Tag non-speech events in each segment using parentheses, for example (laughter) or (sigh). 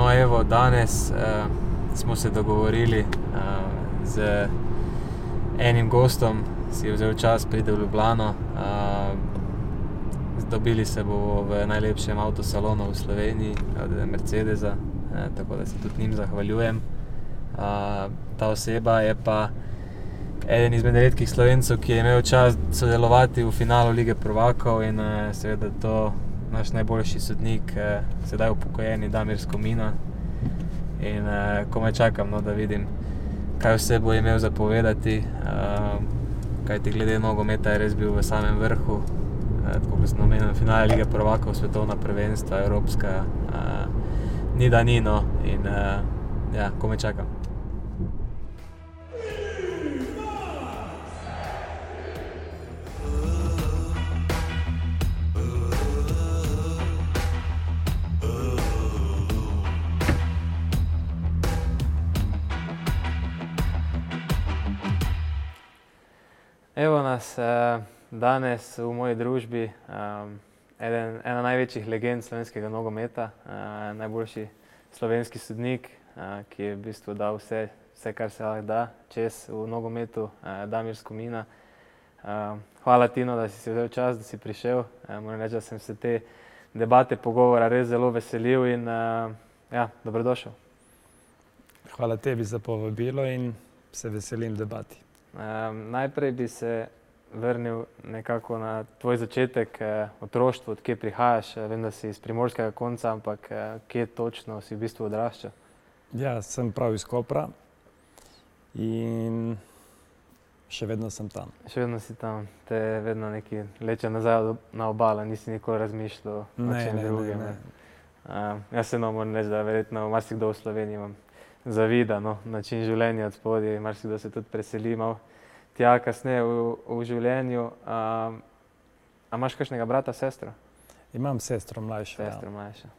No, evo, danes uh, smo se dogovorili uh, z enim gostom, ki je vzel čas, pride v Ljubljano. Uh, dobili se bomo v najlepšem avtosalonu v Sloveniji, od Mercedesa, uh, tako da se tudi njim zahvaljujem. Uh, ta oseba je pa eden izmed redkih slovencev, ki je imel čas sodelovati v finalu lige Provokov in uh, seveda to naš najboljši sodnik, eh, sedaj upokojeni Damir Skomina. In eh, ko me čakam, no, da vidim, kaj vse bo imel za povedati, eh, kaj ti glede nogometa je res bil v samem vrhu. Eh, tako kot smo omenili, finale lige Prvakov, svetovna prvenstva, evropska, eh, ni da nino. In eh, ja, ko me čakam. Evo nas uh, danes v moji družbi, um, eden, ena največjih legend slovenskega nogometa, uh, najboljši slovenski sodnik, uh, ki je v bistvu dal vse, vse kar se lahko da čez v nogometu, uh, Damir Skomina. Uh, hvala Tino, da si se vzel čas, da si prišel. Uh, moram reči, da sem se te debate, pogovora res zelo veselil in uh, ja, dobrodošel. Hvala tebi za povabilo in se veselim debati. Um, najprej bi se vrnil nekako na tvoj začetek eh, otroštva, odkje prihajaš. Eh, vem, da si iz primorskega konca, ampak eh, kje točno si v bistvu odraščal? Ja, sem prav iz Kopra in še vedno sem tam. Še vedno si tam, te vedno neki leče nazaj na obalo, nisi nikoli razmišljal o čem drugem. Uh, jaz se no moram reči, da verjetno marsikdo v Sloveniji imam zavida no, način življenja od spodaj, marsikdo se tudi preseli malo tja kasneje v, v življenju. Um, a imaš kakšnega brata, sestro? Imam sestro mlajšo. Ja. Sestro ja. mlajšo.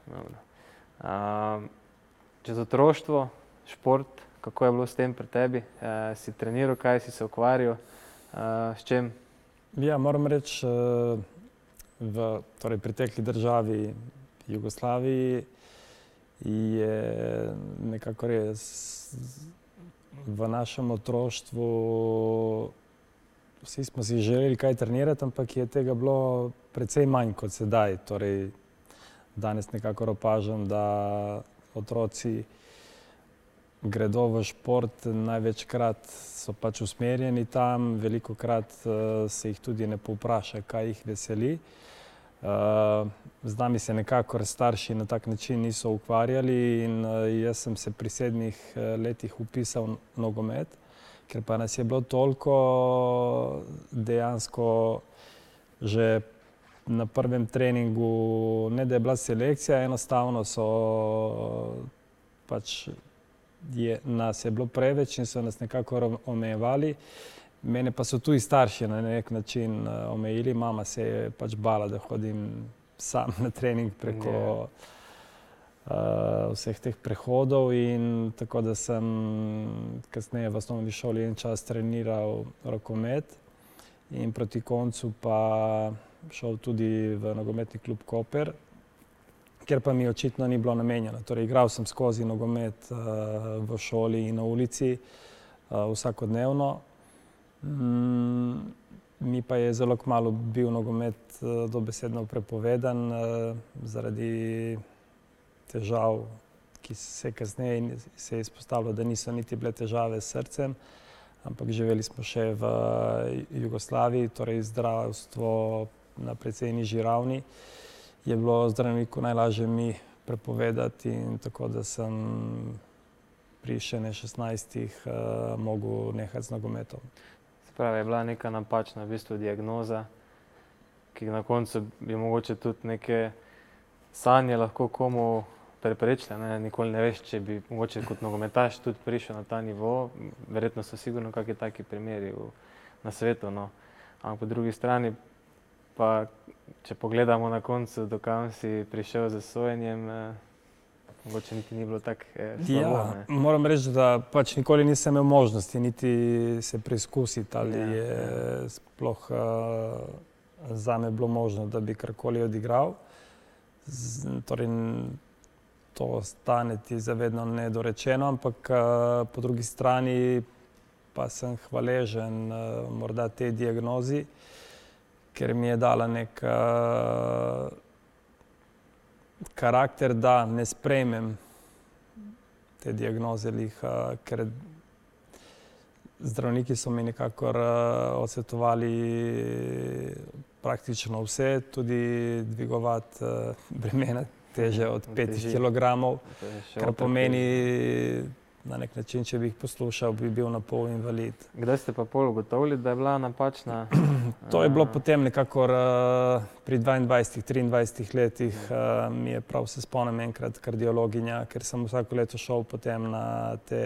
Um, čez otroštvo, šport, kako je bilo s tem pri tebi? Uh, si treniral, kaj si se ukvarjal, uh, s čem? Ja, moram reči, uh, v torej, pretekli državi Jugoslaviji je nekako res v našem otroštvu. Vsi smo si želeli kaj trenirati, ampak je tega bilo precej manj kot sedaj. Torej, danes nekako opažam, da otroci gredo v šport, največkrat so pač usmerjeni tam, veliko krat uh, se jih tudi ne povpraša, kaj jih veseli. Uh, z nami se nekako starši na tak način niso ukvarjali uh, jaz sem se pri sedmih uh, letih upisal v nogomet, ker pa nas je bilo toliko dejansko že na prvem treningu, ne da je bila selekcija, enostavno so pač je, nas je bilo preveč in so nas nekako omejevali. Mene pa so tudi starši na nek način uh, omejili, mama se je pač bala, da hodim sam na trening preko uh, vseh teh prehodov. Tako da sem kasneje v osnovni šoli en čas treniral rokomet in proti koncu pa šel tudi v nogometni klub Koper, ker pa mi očitno ni bilo namenjeno. Torej, igral sem skozi nogomet uh, v šoli in na ulici uh, vsakodnevno. Mm, mi pa je zelo malo bil nogomet uh, dobesedno prepovedan uh, zaradi težav, ki se kasneje se je izpostavilo, da niso niti bile težave s srcem, ampak živeli smo še v Jugoslaviji, torej zdravstvo na precej nižji ravni. Je bilo zdravniku najlažje mi prepovedati in tako da sem pri še ne 16 uh, mogel nehati z nogometom pravi, je bila neka napačna v bistvu, diagnoza, ki na koncu bi mogoče tudi neke sanje lahko komu preprečile. Ne? Nikoli ne veš, če bi mogoče kot nogometaš tudi prišel na ta nivo. Verjetno so sigurno kakšni taki primeri v, na svetu. No? Ampak po drugi strani, pa, če pogledamo na koncu, dokam si prišel z sojenjem. Eh, Mogoče niti ni bilo tako eh, slabo. Ja, moram reči, da pač nikoli nisem imel možnosti niti se preizkusiti, ali ja, je ja. sploh uh, za me bilo možno, da bi karkoli odigral. Z, torej, to ostane ti zavedno nedorečeno, ampak po drugi strani pa sem hvaležen morda tej diagnozi, ker mi je dala nek karakter, da ne sprejmem te diagnoze, ker zdravniki so mi nekako odsvetovali praktično vse, tudi dvigovati bremena teže od petih kilogramov, kar pomeni na nek način, če bi jih poslušal, bi bil na pol invalid. Kdaj ste pa pol ugotovili, da je bila napačna? (clears throat) To je bilo potem nekako pri dvaindvajsetih, triindvajsetih letih, mi je prav se spomnim enkrat kardiologinja, ker sem vsako leto šel potem na te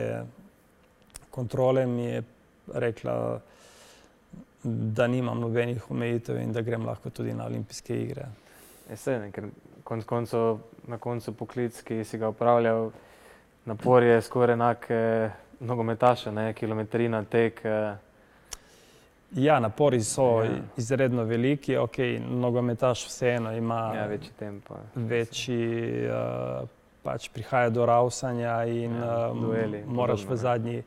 kontrole, mi je rekla, da nimam nobenih omejitev in da grem lahko tudi na olimpijske igre. Ja, saj ne, ker konec koncev na koncu poklic, ki si ga opravljal, napor je skoraj enak nogometaša, ne, kilometrina, tek. Ja, napori so izredno veliki, okej, nogometaš vseeno ima večji tempo. Večji, pač prihaja do ravsanja in moraš v zadnji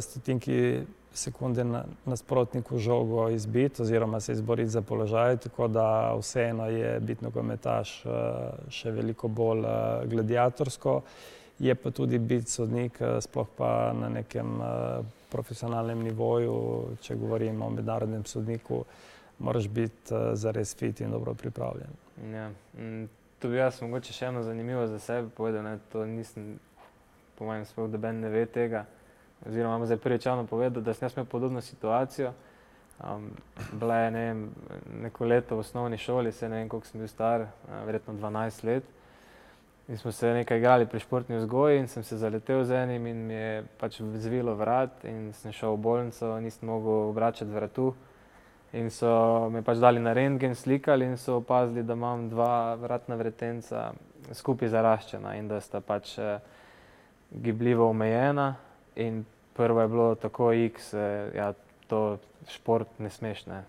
stotinki sekunde nasprotniku žogo izbiti oziroma se izboriti za položaj, tako da vseeno je biti nogometaš še veliko bolj gladiatorsko. Je pa tudi biti sodnik, sploh pa na nekem profesionalnem nivoju, če govorimo o mednarodnem sodniku, moraš biti zares fit in dobro pripravljen. Ja, to bi jaz mogoče še eno zanimivo za sebe povedal, ne, to nisem, po mojem sploh noben ne ve tega, oziroma imam zdaj prvič javno povedati, da sem jaz imel podobno situacijo. bila je, ne vem, neko leto v osnovni šoli, saj ne vem, koliko sem bil star, verjetno dvanajst let. In smo se nekaj igrali pri športni vzgoji in sem se zaletel z enim in mi je pač zvilo vrat in sem šel v bolnico, nisem mogel obračati vratu. In so me pač dali na rentgen, slikali in so opazili, da imam dva vratna vretenca skupaj zaraščena in da sta pač gibljivo omejena. In prvo je bilo tako iks, ja, to šport ne smeš, ne.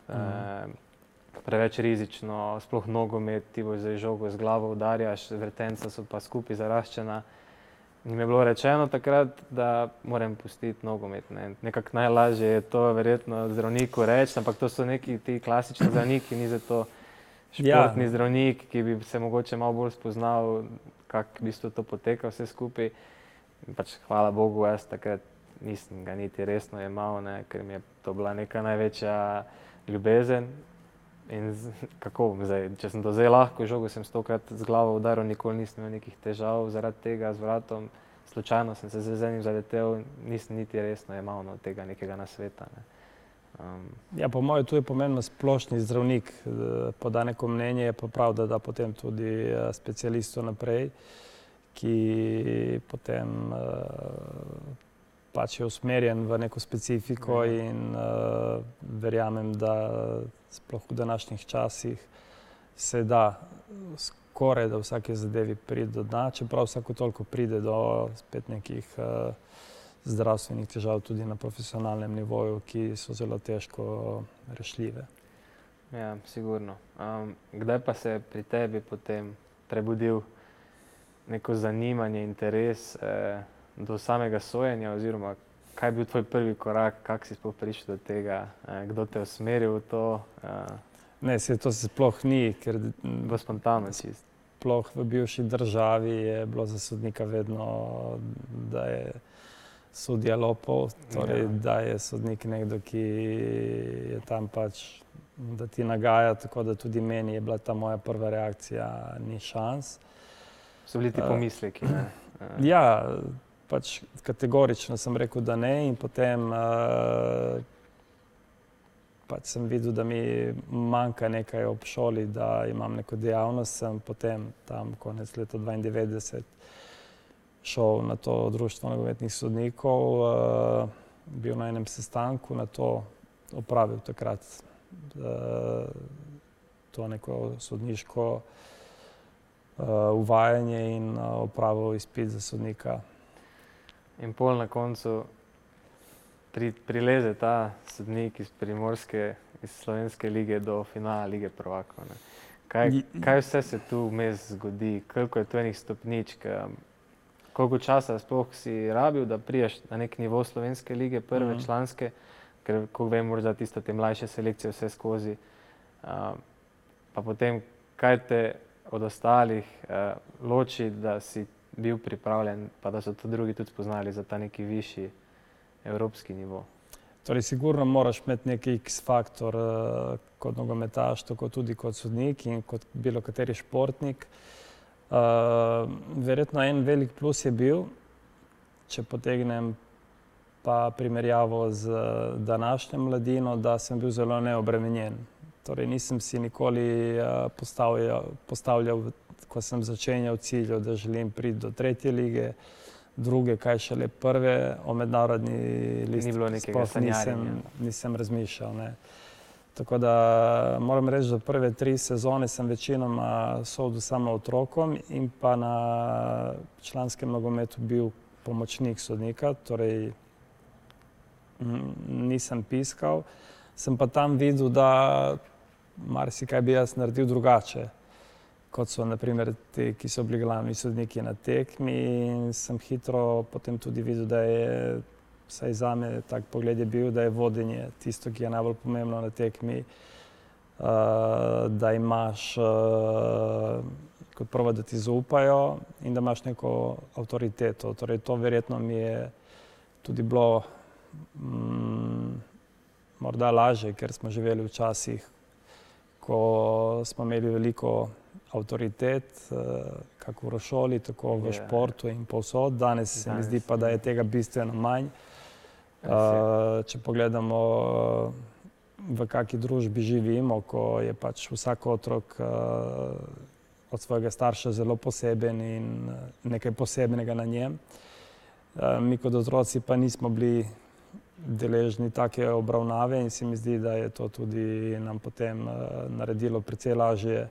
Preveč rizično, sploh nogomet, ti boš zdaj žogo z glavo udarjaš, vretenca so pa skupaj zaraščena. In mi je bilo rečeno takrat, da moram pustiti nogomet, ne. Nekako najlažje je to verjetno zdravniku reči, ampak to so neki ti klasični zdravniki, ni zdaj to športni zdravnik, ki bi se mogoče malo bolj spoznal, kako v bistvu to poteka vse skupaj. In pač hvala bogu, jaz takrat nisem ga niti resno jemal, ne, ker mi je to bila neka največja ljubezen. In kako bom zdaj, če sem do zdaj lahko žogo sem stokrat z glavo udaril, nikoli nisem imel nekih težav zaradi tega z vratom. Slučajno sem se z enim zaletel, nisem niti resno jemal, no, tega nekega nasveta, ne. Ja, po moje tu je pomembno splošni zdravnik poda neko mnenje, je pa prav, da da potem tudi specialistu naprej, ki potem pač je usmerjen v neko specifiko in verjamem, da sploh v današnjih časih se da skorajda v vsaki zadevi priti do dna, čeprav vsake toliko pride do spet nekih zdravstvenih težav tudi na profesionalnem nivoju, ki so zelo težko rešljive. Ja, sigurno. kdaj pa se je pri tebi potem prebudilo neko zanimanje, interes do samega sojenja oziroma kaj je bil tvoj prvi korak, kako si sploh prišel do tega, kdo te je usmeril v to? Ne, saj to sploh ni, ker Bolj spontano čisto. sploh v bivši državi je bilo za sodnika vedno, da je sudija lopov, torej da je sodnik nekdo, ki je tam pač, da ti nagaja, tako da tudi meni je bila ta moja prva reakcija, ni šans. So bili ti pomisleki, ne? Ja, pač kategorično sem rekel, da ne, in potem pač sem videl, da mi manjka nekaj ob šoli, da imam neko dejavnost, sem potem tam konec leta dvaindevetdeset šel na to Društvo nogometnih sodnikov, bil na enem sestanku, nato opravil takrat to neko sodniško uvajanje in opravil izpit za sodnika. In pol na koncu prileze ta sodnik iz Primorske, iz slovenske lige do finala lige prvakov. Kaj, kaj vse se tu vmes zgodi, koliko je tu enih stopničk, koliko časa sploh si rabil, da priješ na nek nivo slovenske lige, prve mm -hmm. članske, ker ko vem, morda tiste te mlajše selekcije vse skozi. Uh, pa potem, kaj te od ostalih uh, loči, da si bil pripravljen, pa da so to drugi tudi spoznali za ta neki višji evropski nivo. Torej, sigurno moraš imeti neki X-faktor uh, kot nogometaš, tako tudi kot sodnik in kot bilo kateri športnik. Uh, verjetno en velik plus je bil, če potegnem pa primerjavo z današnjo mladino, da sem bil zelo neobremenjen. Torej, nisem si nikoli uh, postavljal, postavljal, ko sem začenjal cilj, da želim priti do tretje lige, druge, kaj šele prve, o mednarodni listi. Ni bilo nekega nisem, nisem razmišljal. Ne. Tako da moram reči, da prve tri sezone sem večinoma sodil samo otrokom in pa na članskem nogometu bil pomočnik sodnika, torej nisem piskal. Sem pa tam videl, da marsikaj bi jaz naredil drugače, kot so naprimer ti, ki so bili glavni sodniki na tekmi. In sem hitro potem tudi videl, da je, vsaj za me, tak pogled je bil, da je vodenje tisto, ki je najbolj pomembno na tekmi. Uh, da imaš uh, kot prvo, da ti zaupajo in da imaš neko avtoriteto. Torej, to verjetno mi je tudi bilo mm, morda lažje, ker smo živeli v časih, ko smo imeli veliko avtoritet, eh, kako v šoli, tako v yeah. športu in povsod. Danes, Danes se mi zdi pa, da je tega bistveno manj. Uh, če pogledamo, v kakšni družbi živimo, ko je pač vsak otrok uh, od svojega starša zelo poseben in nekaj posebnega na njem. Uh, mi kot otroci pa nismo bili deležni take obravnave in se mi zdi, da je to tudi nam potem uh, naredilo precej lažje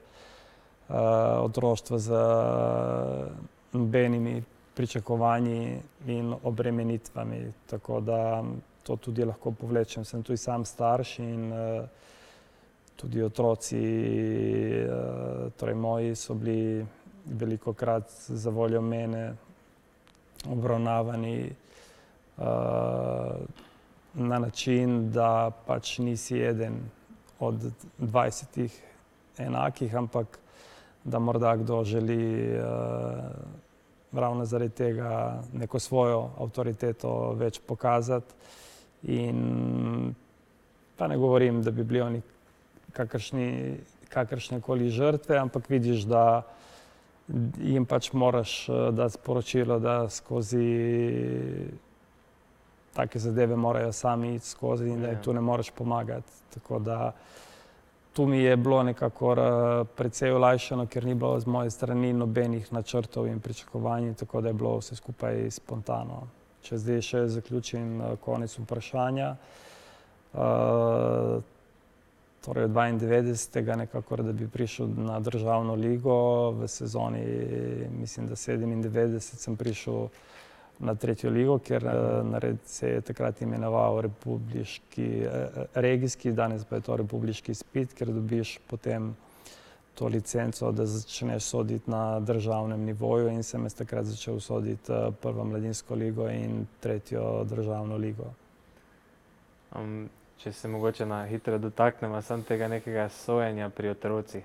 uh, otroštvo z nobenimi pričakovanji in obremenitvami. Tako da to tudi lahko povlečem. Sem tudi sam starš in uh, tudi otroci, uh, torej moji, so bili veliko krat za voljo mene obravnavani. Uh, na način, da pač nisi eden od 20 enakih, ampak da morda kdo želi uh, ravno zaradi tega neko svojo avtoriteto več pokazati. In pa ne govorim, da bi bili oni kakršni, kakršne koli žrtve, ampak vidiš, da jim pač moraš uh, dati sporočilo, da skozi take zadeve morajo sami iti skozi in da jim ja. tu ne moreš pomagati. Tako da tu mi je bilo nekako uh, precej olajšano, ker ni bilo z moje strani nobenih načrtov in pričakovanj, tako da je bilo vse skupaj spontano. Če zdaj še zaključim uh, konec vprašanja. Uh, torej od 92. nekako, da bi prišel na državno ligo v sezoni, mislim, da 97 sem prišel na tretjo ligo, ker uh, se je takrat imenoval republiški, uh, regijski, danes pa je to republiški spit, ker dobiš potem to licenco, da začneš soditi na državnem nivoju in sem jaz takrat začel soditi uh, prvo mladinsko ligo in tretjo državno ligo. Um, če se mogoče na hitro dotaknemo samo tega nekega sojenja pri otrocih.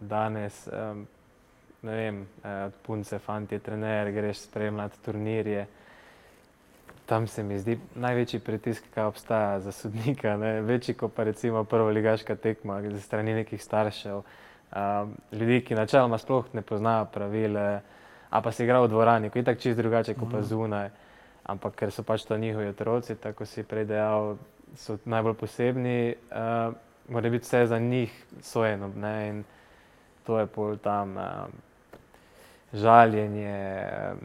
Danes um, ne vem, eh, od punce, fanti, trener, greš spremljati turnirje. Tam se mi zdi največji pritisk, ki obstaja za sodnika, ne? večji kot pa recimo prva ligaška tekma, za strani nekih staršev, um, ljudi, ki načeloma sploh ne poznajo pravil, a pa se igra v dvorani, ki je tako čist drugače kot pa mhm. zunaj. Ampak ker so pač to njihovi otroci, tako si prej dejal, so najbolj posebni, uh, mora biti vse za njih sojeno. In to je pol tam. Uh, žaljenje,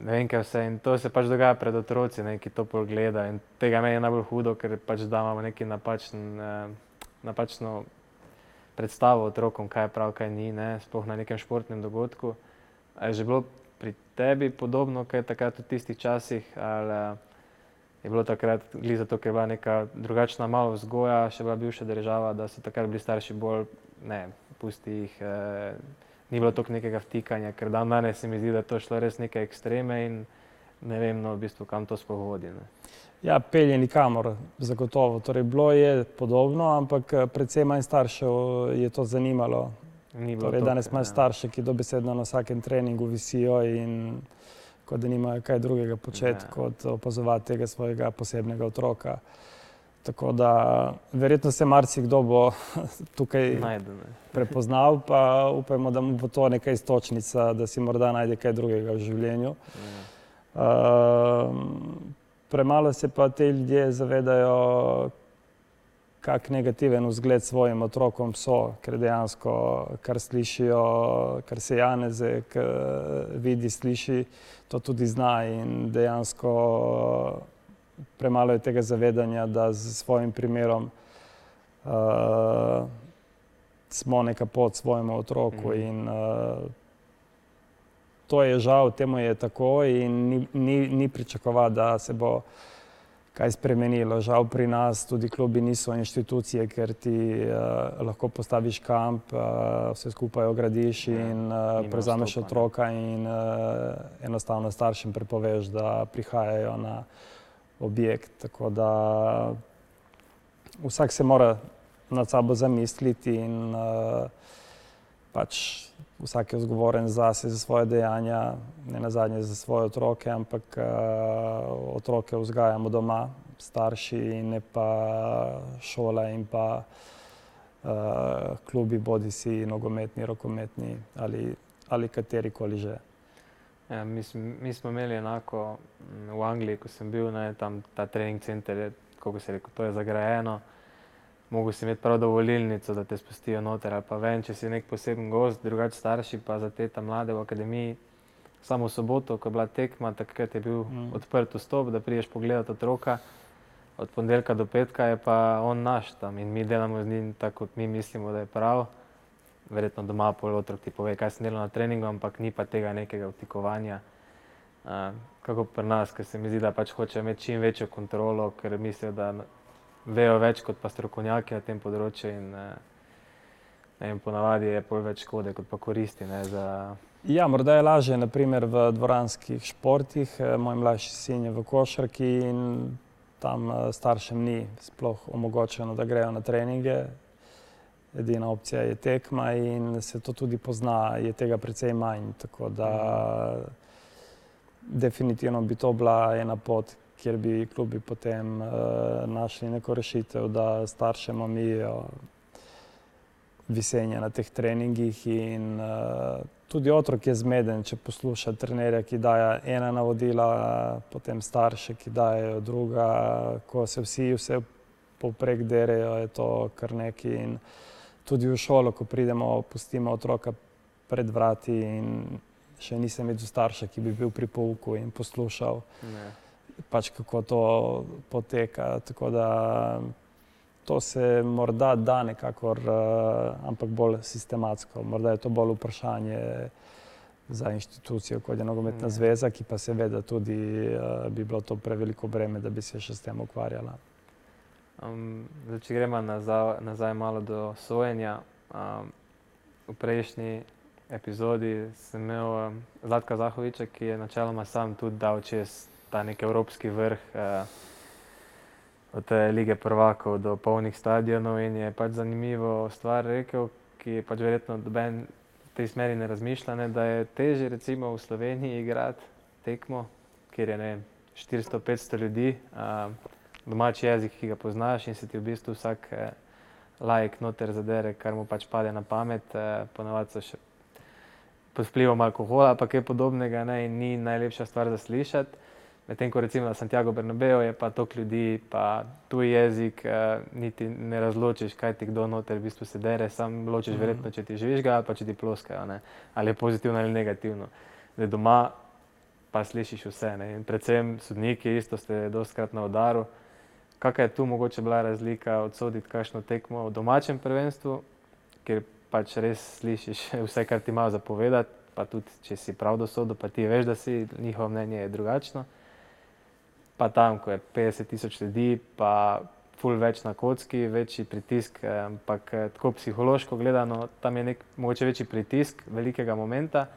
ne vem, kaj vse. In to se pač dogaja pred otroci, ne, ki to pogledajo. In tega meni je najbolj hudo, ker pač da imamo neki napačen, eh, napačno predstavo otrokom, kaj je prav, kaj ni, ne, sploh na nekem športnem dogodku. Je že bilo pri tebi podobno, kaj je takrat v tistih časih, ali je bilo takrat, glede za to, ker je bila neka drugačna malo vzgoja, še bila bivša država, da so takrat bili starši bolj, ne, pusti jih. Eh, ni bilo toliko nekega vtikanja, ker dan danes se mi zdi, da to šlo res neke ekstreme in ne vem, no, v bistvu, kam to spohodi. Ja, pelje nikamor, zagotovo. Torej, bilo je podobno, ampak eh, predvsem manj staršev je to zanimalo. Torej, danes imaš ja. starše, ki dobesedno na vsakem treningu visijo in kot da nimajo kaj drugega početi, ja. kot opazovati tega svojega posebnega otroka. Tako da verjetno se marsikdo bo (laughs) tukaj Najde, prepoznal, pa upajmo, da mu bo to neka istočnica, da si morda najde kaj drugega v življenju. Ja. Uh, premalo se pa te ljudje zavedajo, kak negativen vzgled svojim otrokom so, ker dejansko, kar slišijo, kar se Janezek vidi, sliši, to tudi zna in dejansko premalo je tega zavedanja, da z svojim primerom uh, smo neka pod svojemu otroku mm. in uh, to je žal, temu je tako in ni, ni, ni pričakovati, da se bo kaj spremenilo. Žal pri nas tudi klubi niso institucije, ker ti uh, lahko postaviš kamp, uh, vse skupaj ogradiš ja, in uh, prevzameš otroka in uh, enostavno staršem prepoveš, da prihajajo na objekt. Tako da vsak se mora nad sabo zamisliti in uh, pač vsak je odgovoren za se, za svoje dejanja, ne na zadnje za svoje otroke, ampak uh, otroke vzgajamo doma, starši ne pa šola in pa uh, klubi, bodi si nogometni, rokometni ali, ali kateri koli že. Ja, mi, mi smo imeli enako v Angliji, ko sem bil, ne, tam ta trening center, kako se reče, to je zagrajeno mogo si imeti prav dovolilnico, da te spustijo noter. Pa vem, če si nek poseben gost, drugače starši, pa za te tam mlade v akademiji. Samo soboto, ko je bila tekma, takrat je bil mm. odprt vstop, da priješ pogledati otroka. Od ponedeljka do petka je pa on naš tam in mi delamo z njim tako, kot mi mislimo, da je prav. Verjetno doma pol otrok ti pove, kaj sem delal na treningu, ampak ni pa tega nekega vtikovanja. Uh, kako pri nas, ker se mi zdi, da pač hoče imeti čim večjo kontrolo, ker mislijo, da vejo več kot pa strokovnjaki na tem področju. In, ne, in ponavadi je pol več škode, kot pa koristi. Ne, za... Ja, morda je lažje, naprimer v dvoranskih športih. Eh, moj mlajši sin je v košarki in tam eh, staršem ni sploh omogočeno, da grejo na treninge. Edina opcija je tekma in se to tudi pozna, je tega precej manj. Tako da definitivno bi to bila ena pot, kjer bi klubi potem uh, našli neko rešitev, da staršem omijo visenje na teh treningih. In, uh, tudi otrok je zmeden, če posluša trenerja, ki daje ena navodila, potem starše, ki dajo druga. Ko se vsi vse poprek derejo, je to kar neki. In tudi v šolo, ko pridemo, pustimo otroka pred vrati. Še nisem videl starša, ki bi bil pri pouku in poslušal. Ne pač kako to poteka. Tako da to se morda da nekako, uh, ampak bolj sistematsko. Morda je to bolj vprašanje za inštitucijo, kot je nogometna mm. zveza, ki pa seveda tudi uh, bi bilo to preveliko breme, da bi se še s tem ukvarjala. Um, zdaj, če gremo nazaj, nazaj malo do sojenja. Um, v prejšnji epizodi sem imel um, Zlatka Zahoviča, ki je načeloma sam tudi dal čez ta nek evropski vrh eh, od te lige prvakov do polnih stadionov. In je pač zanimivo stvar rekel, ki je pač verjetno doben v tej smeri ne razmišlja, da je teže recimo v Sloveniji igrati tekmo, kjer je 400-500 ljudi, eh, domači jezik, ki ga poznaš in se ti v bistvu vsak eh, lajk noter zadere, kar mu pač pade na pamet, eh, ponovadi so še pod vplivom alkohola, pa kaj podobnega, ne, in ni najlepša stvar za slišati. Medtem ko recimo na Santiago Bernabeu je pa toliko ljudi, pa tuji jezik, eh, niti ne razločiš, kaj ti kdo noter v bistvu se dere, sam ločiš, mm. verjetno, če ti živiš ga ali pa če ti ploskajo, ne? ali je pozitivno ali negativno. Zdaj doma pa slišiš vse. Ne? In predvsem sodniki isto ste dostkrat na udaru. Kakšna je tu mogoče bila razlika odsoditi kakšno tekmo v domačem prvenstvu, kjer pač res slišiš (laughs) vse, kar ti ima zapovedati, pa tudi če si prav dosodo, pa ti veš, da si njihovo mnenje je drugačno. Pa tam, ko je 50 tisoč ljudi, pa pul več na kocki, večji pritisk, eh, ampak eh, tako psihološko gledano, tam je nek mogoče večji pritisk velikega momenta,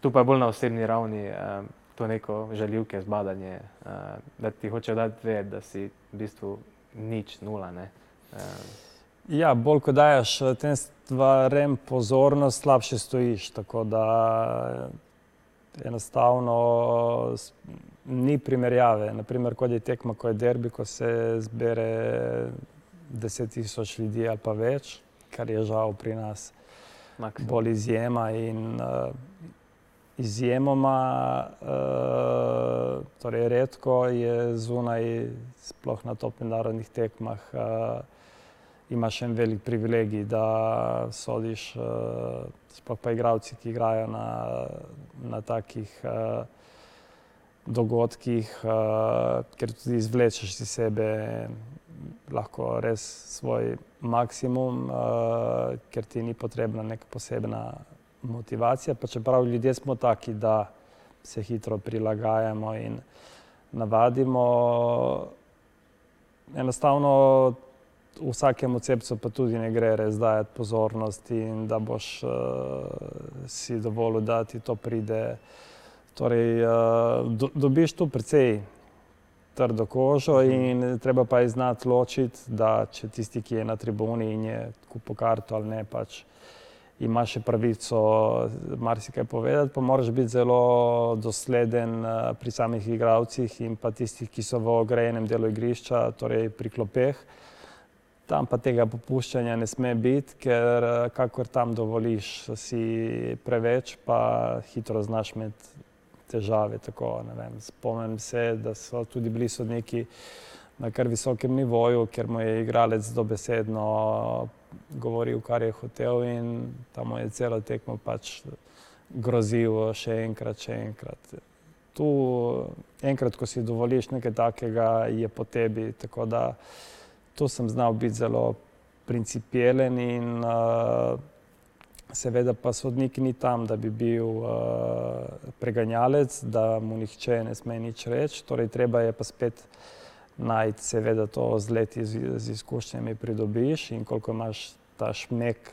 tu pa je bolj na osebni ravni eh, to neko žaljivke, zbadanje, da ti hoče dati vedeti, da si v bistvu nič, nula. Ne? Ja, bolj ko dajes tem stvarem pozornost, slabše stojiš. Tako da enostavno ni primerjave. Naprimer, kot je tekma, ko je derbi, ko se zbere 10.000 ljudi ali pa več, kar je žal pri nas Maksimum. bolj izjema. In, uh, izjemoma, uh, torej redko je zunaj, sploh na top mednarodnih tekmah, uh, imaš en velik privilegij, da sodiš, uh, sploh pa igravci, ki igrajo na, na takih. Uh, dogodkih, uh, ker tudi izvlečeš iz sebe lahko res svoj maksimum, uh, ker ti ni potrebna neka posebna motivacija. Pa čeprav ljudje smo taki, da se hitro prilagajamo in navadimo, enostavno v vsakem cepcu pa tudi ne gre res dajati pozornosti in da boš uh, si dovolil, da ti to pride. Torej, uh, do, dobiš tu precej trdo kožo mhm. in treba pa je znati ločiti, da če tisti, ki je na tribuni in je kupo karto ali ne, pač ima še pravico marsikaj povedati, pa moraš biti zelo dosleden uh, pri samih igravcih in pa tistih, ki so v ogrejenem delu igrišča, torej pri klopeh. Tam pa tega popuščanja ne sme biti, ker uh, kakor tam dovoliš, si preveč, pa hitro znaš imeti težave. Tako, Spomnim se, da so tudi bili sodniki na kar visokem nivoju, ker mu je igralec dobesedno govoril, kar je hotel, in tam je celo tekmo pač grozil še enkrat, še enkrat. Tu, enkrat, ko si dovoliš nekaj takega, je po tebi. Tako da tu sem znal biti zelo principialen in uh, Seveda pa sodnik ni tam, da bi bil uh, preganjalec, da mu nihče ne sme nič reči. Torej, treba je pa spet najti, seveda, to z leti, z, z izkušnjami pridobiš in koliko imaš ta šmek,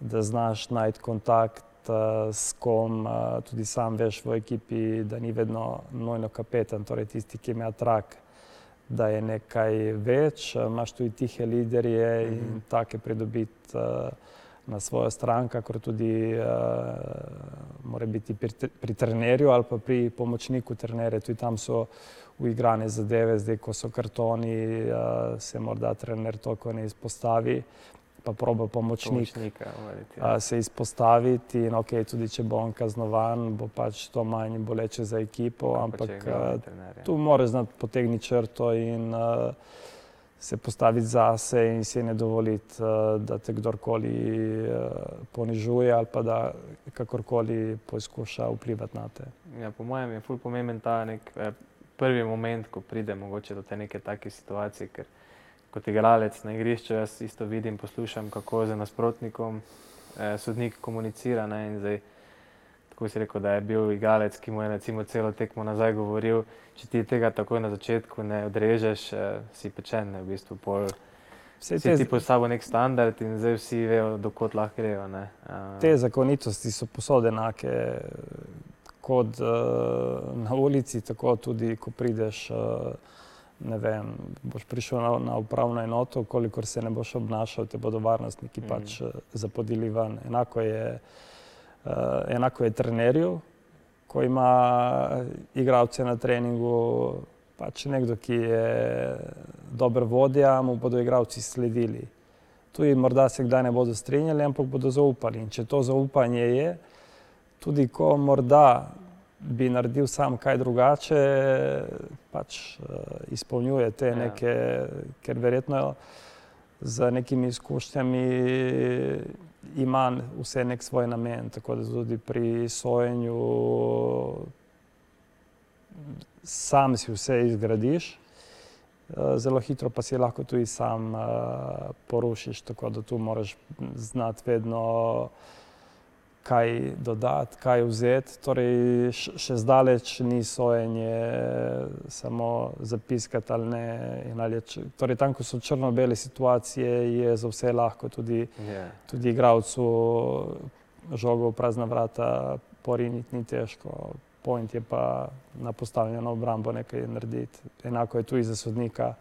da znaš najti kontakt uh, s kom, uh, tudi sam veš v ekipi, da ni vedno nojno kapetan, torej tisti, ki ima trak, da je nekaj več. Uh, imaš tudi tihe liderje in mm -hmm. take pridobiti. Uh, na svojo stran, kakor tudi uh, mora biti pri, pri trenerju ali pa pri pomočniku trenerja. Tudi tam so uigrane zadeve, zdaj ko so kartoni, uh, se morda trener toliko ne izpostavi. Pa proba pomočnik uh, se izpostaviti. In, okay, tudi če bo on kaznovan, bo pač to manj boleče za ekipo. Ampak uh, tu mora znati potegniti črto in uh, se postaviti zase in si ne dovoliti, eh, da te kdorkoli eh, ponižuje ali pa da kakorkoli poskuša vplivati na te. Ja, po mojem je ful pomemben ta nek eh, prvi moment, ko pride mogoče do te neke take situacije, ker kot igralec na igrišču jaz isto vidim, poslušam, kako z nasprotnikom sodnik komunicira ne, in zdaj tako si rekel, da je bil igralec, ki mu je recimo celo tekmo nazaj govoril, če ti tega takoj na začetku ne odrežeš, eh, si pečen, v bistvu pol. Vse te ti postavljajo nek standard in zdaj vsi vejo, dokot lahko grejo. Ne? Te zakonitosti so posode enake kot uh, na ulici, tako tudi, ko prideš, uh, ne vem, boš prišel na, na upravno enoto, kolikor se ne boš obnašal, te bodo varnostniki mm. pač uh, zapodili ven. Enako je uh, Uh, enako je trenerju, ko ima igralce na treningu, pač nekdo, ki je dober vodja, mu bodo igralci sledili. Tu jim morda se kdaj ne bodo strinjali, ampak bodo zaupali. In če to zaupanje je, tudi ko morda bi naredil sam kaj drugače, pač uh, izpolnjuje te ja. neke, ker verjetno z nekimi izkušnjami ima vse nek svoj namen, tako da tudi pri sojenju sam si vse izgradiš, eh, zelo hitro pa si lahko tudi sam uh, porušiš, tako da tu moraš znati vedno kaj dodati, kaj vzeti. Torej, še zdaleč ni sojenje samo zapiskati ali ne. Ali je, torej, tam, ko so črno-bele situacije, je za vse lahko, tudi, yeah. tudi igravcu žogo v prazna vrata poriniti ni težko. Point je pa na postavljeno obrambo nekaj narediti. Enako je tu i za sodnika,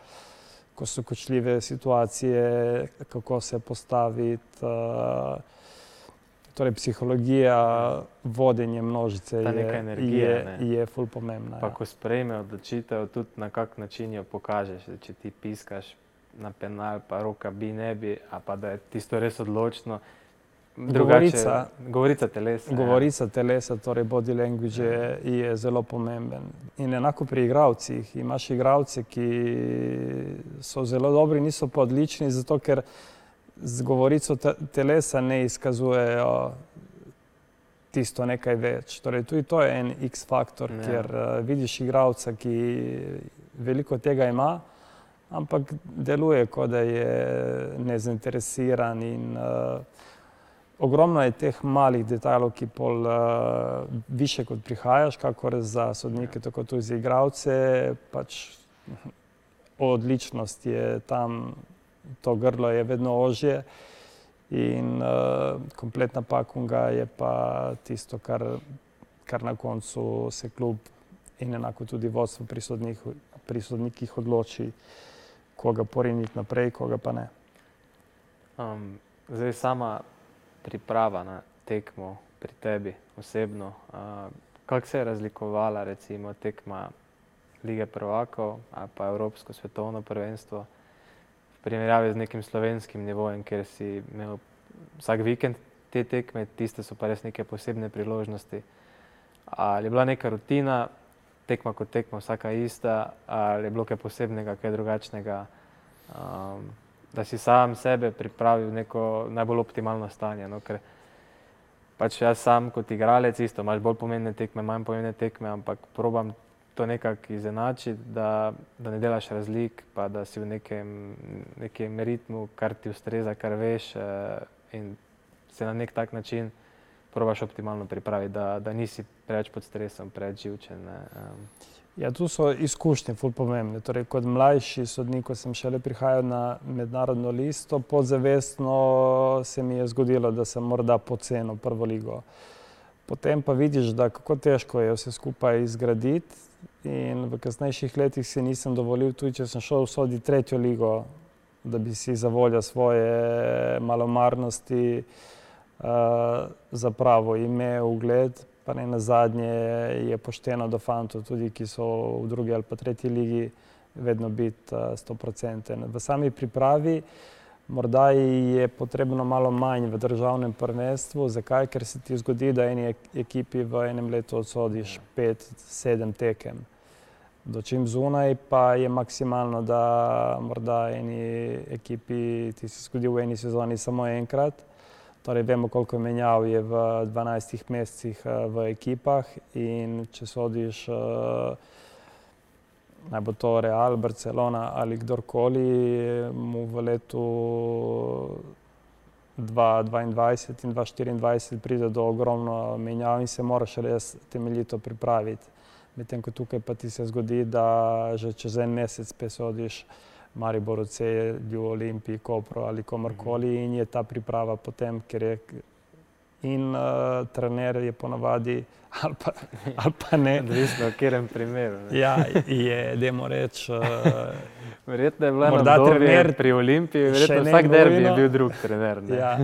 ko so kočljive situacije, kako se postaviti. Uh, Torej, psihologija, vodenje množice je, energije, je, je ful pomembna. Pa, ja. Ko sprejme odločitev, tudi na kak način jo pokažeš. Če ti piskaš na penal, pa roka bi ne bi, a pa da je tisto res odločno. Govorica, govorica telesa. Ja. Govorica ja. telesa, torej body language, je, je zelo pomemben. In enako pri igravcih. Imaš igravce, ki so zelo dobri, niso pa odlični, zato ker z govorico telesa ne izkazujejo tisto nekaj več. Torej, tudi to je en X faktor, ja. ker uh, vidiš igralca, ki veliko tega ima, ampak deluje, kot da je nezainteresiran. In, uh, ogromno je teh malih detajlov, ki pol uh, više kot prihajaš, kakor za sodnike, ja. tako tudi za igralce. Pač, odličnost je tam to grlo je vedno ožje in uh, kompletna pakunga je pa tisto, kar, kar na koncu se klub in enako tudi vodstvo pri sodnikih odloči, koga poriniti naprej, koga pa ne. Um, zdaj sama priprava na tekmo pri tebi osebno, uh, kako se je razlikovala recimo tekma Lige prvakov ali pa Evropsko svetovno prvenstvo? Primerjavi z nekim slovenskim nivojem, ker si imel vsak vikend te tekme, tiste so pa res neke posebne priložnosti. Ali je bila neka rutina, tekma kot tekma, vsaka ista, ali je bilo kaj posebnega, kaj drugačnega, um, da si sam sebe pripravil v neko najbolj optimalno stanje. No? Ker pač jaz sam kot igralec isto, imaš bolj pomembne tekme, manj pomembne tekme, ampak probam to nekako izenačiti, da, da ne delaš razlik, pa da si v nekem, nekem ritmu, kar ti ustreza, kar veš, eh, in se na nek tak način probaš optimalno pripraviti, da, da nisi preveč pod stresom, preveč živčen. Ja, tu so izkušnje ful pomembne. Torej, kot mlajši sodnik, ko sem šele prihajal na mednarodno listo, podzavestno se mi je zgodilo, da sem morda pocenil prvo ligo. Potem pa vidiš, da kako težko je vse skupaj izgraditi, In v kasnejših letih si nisem dovolil, tudi če sem šel v sodi tretjo ligo, da bi si za voljo svoje malomarnosti uh, zapravo ime, ugled. Pa ne na zadnje je pošteno do fantov, tudi ki so v drugi ali pa tretji ligi, vedno biti uh, 100%. V sami pripravi morda je potrebno malo manj v državnem prvenstvu. Zakaj? Ker se ti zgodi, da eni ekipi v enem letu odsodiš 5-7 tekem dočim zunaj, pa je maksimalno, da morda eni ekipi ti se zgodi v eni sezoni samo enkrat. Torej, vemo, koliko menjav je v 12 mesecih eh, v ekipah in če sodiš, eh, naj bo to Real, Barcelona ali kdorkoli, mu v letu 2022 in 2024 pride do ogromno menjav in se moraš res temeljito pripraviti. Medtem ko tukaj pa ti se zgodi, da že čez en mesec pesodiš Maribor, Celju, Olimpiji, Kopro ali komorkoli mhm. in je ta priprava potem, ker je in uh, trener je ponavadi (laughs) ali pa, ali pa ne. Odvisno, v katerem primeru. Ne? Ja, je, dajmo reči. Uh, verjetno je bilo morda trener pri Olimpiji, verjetno vsak derbi je bil drug trener. Ja,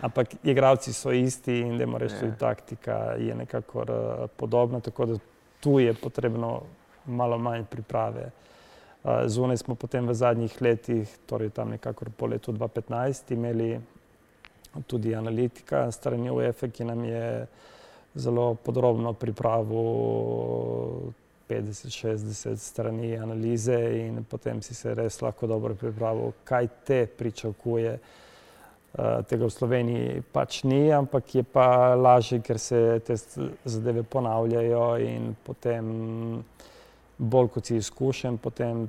ampak igravci so isti in dajmo reči, tudi ja. taktika je nekako uh, podobna, tako da tu je potrebno malo manj priprave. Zunaj smo potem v zadnjih letih, torej tam nekako po letu 2015, imeli tudi analitika strani UEFA, ki nam je zelo podrobno pripravil 50-60 strani analize in potem si se res lahko dobro pripravil, kaj te pričakuje. Eh, tega v Sloveniji pač ni, ampak je pa lažje, ker se te zadeve ponavljajo in potem bolj kot si izkušen, potem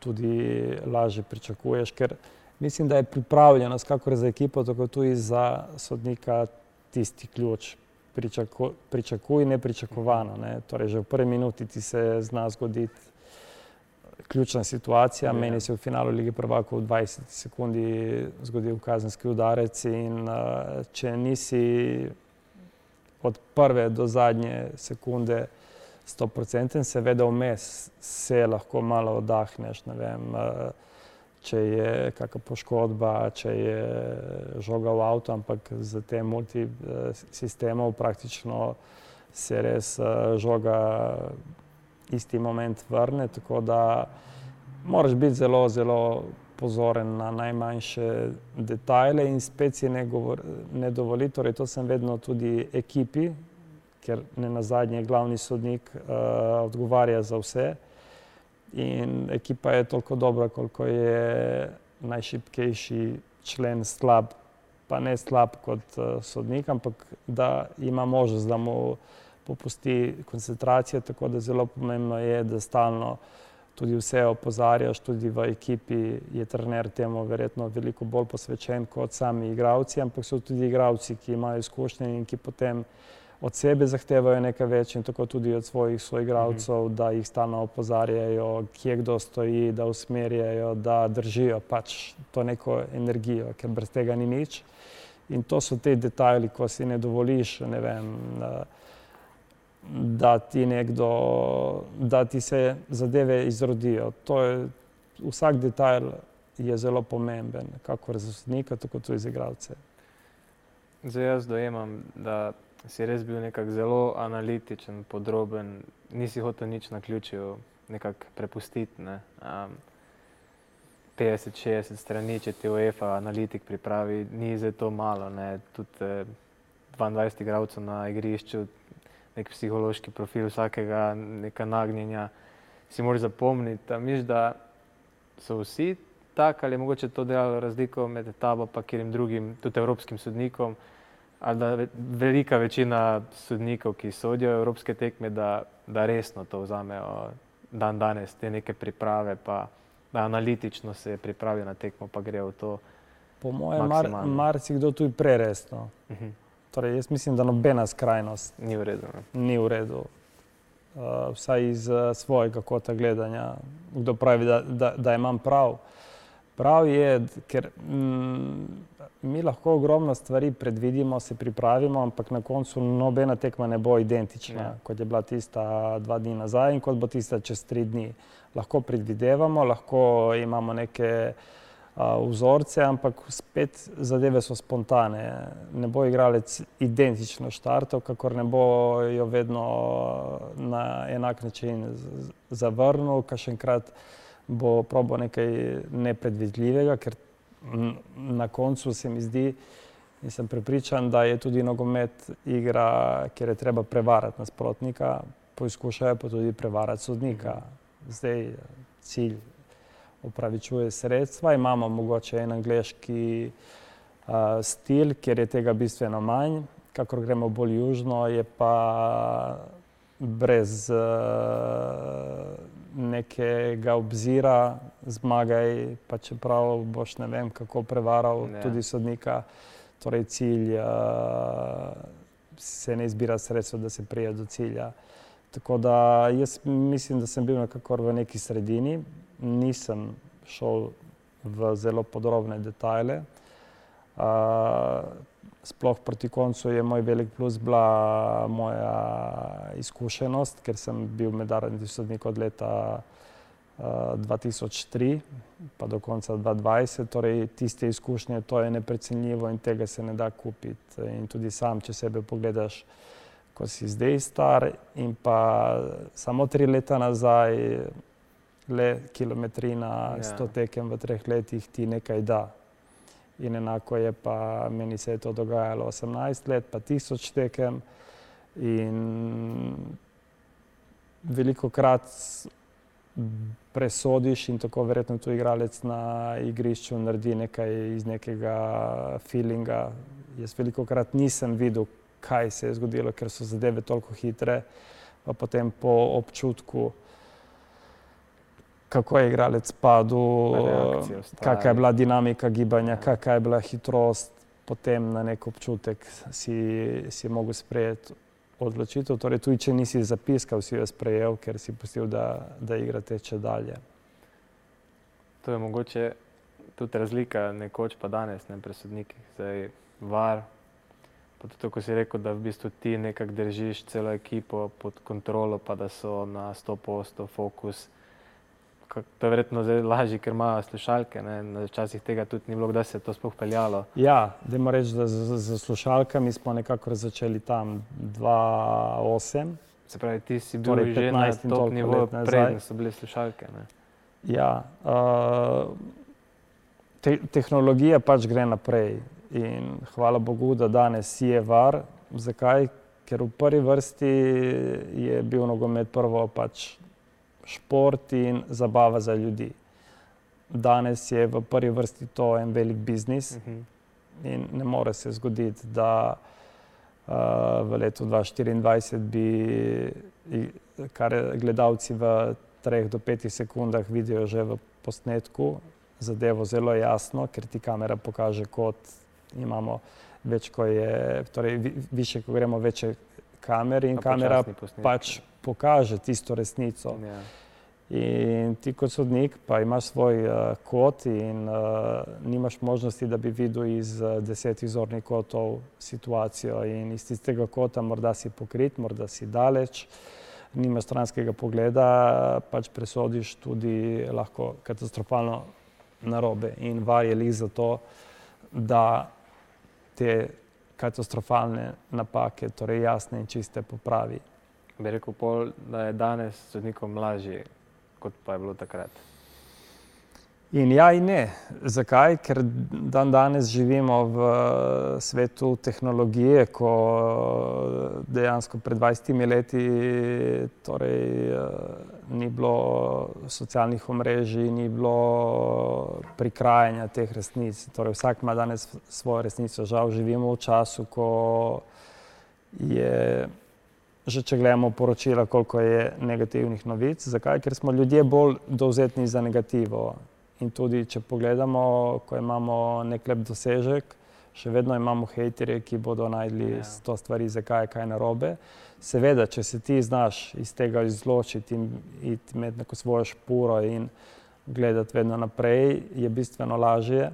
tudi lažje pričakuješ, ker mislim, da je pripravljenost, kako za ekipo, tako tudi za sodnika, tisti ključ. Pričaku, pričakuj nepričakovano. Ne. Torej, že v prvi minuti ti se zna zgoditi ključna situacija. Ja. Meni se je v finalu lige prvakov v 20 sekundi zgodil kazenski udarec in uh, če nisi od prve do zadnje sekunde 100%, seveda vmes se lahko malo oddahneš. Vem, uh, če je kakšna poškodba, če je žoga v avtu, ampak z tem multisistemom praktično se res uh, žoga isti moment vrne. Tako da moraš biti zelo, zelo pozoren na najmanjše detajle in spet si ne, govor, ne dovoli. Torej, to sem vedno tudi ekipi, ker ne na zadnje glavni sodnik uh, odgovarja za vse. In ekipa je toliko dobra, koliko je najšipkejši člen slab, pa ne slab kot uh, sodnik, ampak da ima možnost, da mu popusti koncentracija, tako da zelo pomembno je, da stalno tudi vse opozarjaš, tudi v ekipi je trener temu verjetno veliko bolj posvečen kot sami igravci, ampak so tudi igravci, ki imajo izkušnje in ki potem od sebe zahtevajo nekaj več in tako tudi od svojih soigravcev, mhm. da jih stalno opozarjajo, kje kdo stoji, da usmerjajo, da držijo pač to neko energijo, ker brez tega ni nič. In to so te detajli, ko si ne dovoliš, ne vem, uh, da ti nekdo, da ti se zadeve izrodijo. Je, vsak detajl je zelo pomemben, kako za sodnika, tako tudi za igralce. Zdaj jaz dojemam, da si res bil nekako zelo analitičen, podroben, nisi hotel nič na ključju nekako prepustiti. Ne? Um, 50-60 strani, če ti UEFA analitik pripravi, ni za to malo. Ne? Tudi eh, 22 igralcev na igrišču, nek psihološki profil vsakega, neka nagnjenja, si moraš zapomniti. Misliš, da so vsi tako ali mogoče to delalo razliko med tabo in katerim drugim, tudi evropskim sodnikom, ali da velika večina sodnikov, ki sodijo evropske tekme, da, da resno to vzamejo dan danes, te neke priprave, pa da analitično se pripravijo na tekmo, pa grejo v to. Po mojem, marsikdo mar tu je preresno. Uh mhm. -huh. Torej, jaz mislim, da nobena skrajnost ni v redu. Ni v redu. Uh, vsaj iz uh, svojega kota gledanja, kdo pravi, da, da, da imam prav. Prav je, ker mm, mi lahko ogromno stvari predvidimo, se pripravimo, ampak na koncu nobena tekma ne bo identična, ja. kot je bila tista dva dni nazaj in kot bo tista čez tri dni. Lahko predvidevamo, lahko imamo neke uh, vzorce, ampak spet zadeve so spontane. Ne bo igralec identično štartov, kakor ne bo jo vedno na enak način zavrnil, kar še enkrat bo probo nekaj nepredvidljivega, ker na koncu se mi zdi in sem prepričan, da je tudi nogomet igra, kjer je treba prevarati nasprotnika, poizkušajo pa tudi prevarati sodnika. Zdaj cilj upravičuje sredstva. Imamo mogoče en angliški uh, stil, kjer je tega bistveno manj. Kakor gremo bolj južno, je pa brez uh, nekega obzira, zmagaj, pa čeprav boš ne vem, kako prevaral ne. tudi sodnika. Torej, cilj uh, se ne izbira sredstva, da se prije do cilja. Tako da jaz mislim, da sem bil nekako v neki sredini nisem šel v zelo podrobne detajle. Uh, sploh proti koncu je moj velik plus bila moja izkušenost, ker sem bil mednarodni sodnik od leta uh, 2003 pa do konca 2020. Torej, tiste izkušnje, to je neprecenljivo in tega se ne da kupiti. In tudi sam, če sebe pogledaš, ko si zdaj star in pa samo tri leta nazaj, le kilometrina, ja. sto tekem v treh letih ti nekaj da. In enako je pa, meni se je to dogajalo 18 let, pa tisoč tekem. In veliko krat presodiš in tako verjetno tu igralec na igrišču naredi nekaj iz nekega feelinga. Jaz veliko krat nisem videl, kaj se je zgodilo, ker so zadeve toliko hitre, pa potem po občutku kako je igralec padel, kakšna je bila dinamika gibanja, kakšna je bila hitrost. potem na nek občutek si, si mogel sprejeti odločitev. Torej, tudi če nisi zapiskal, si jo sprejel, ker si pustil, da, da igra teče dalje. To je mogoče tudi razlika, nekoč pa danes, ne presodniki. Zdaj, var, pa tudi ko si rekel, da v bistvu ti nekako držiš celo ekipo pod kontrolo, pa da so na 100% fokus. To je verjetno zdaj lažje, ker imajo slušalke. Včasih tega tudi ni bilo, da se je to sploh peljalo. Ja, da moram reči, da z, z slušalkami smo nekako začeli tam 2-8. Se pravi, ti si bil torej, že na top nivoju, preden so bile slušalke. Ne? Ja, uh, te, tehnologija pač gre naprej in hvala Bogu, da danes je var. Zakaj? Ker v prvi vrsti je bil nogomet prvo pač šport in zabava za ljudi. Danes je v prvi vrsti to en velik biznis uh mhm. -huh. in ne more se zgoditi, da uh, v letu 2024 bi, kar gledalci v 3 do 5 sekundah vidijo že v posnetku, zadevo zelo jasno, ker ti kamera pokaže kot imamo več, ko je, torej više, ko gremo večje kamere in kamera pač pokaže tisto resnico. Ja. In ti kot sodnik pa imaš svoj uh, kot in uh, nimaš možnosti, da bi videl iz uh, desetih zornih kotov situacijo. In iz tistega kota morda si pokrit, morda si daleč, nimaš stranskega pogleda, pač presodiš tudi lahko katastrofalno narobe. In var je lih za to, da te katastrofalne napake, torej jasne in čiste popravi. Bi rekel, pol, da je danes sodnikom lažje, kot pa je bilo takrat. In ja, in ne. Zakaj? Ker dan danes živimo v svetu tehnologije, ko dejansko pred 20 leti torej, ni bilo socialnih omrežij, ni bilo prikrajanja teh resnic. Torej, vsak ima danes svojo resnico. Žal živimo v času, ko je že če gledamo poročila, koliko je negativnih novic. Zakaj? Ker smo ljudje bolj dovzetni za negativo. In tudi, če pogledamo, ko imamo nek lep dosežek, še vedno imamo hejterje, ki bodo najdli ja. sto stvari, zakaj je kaj narobe. Seveda, če se ti znaš iz tega izločiti in imeti neko svojo špuro in gledati vedno naprej, je bistveno lažje.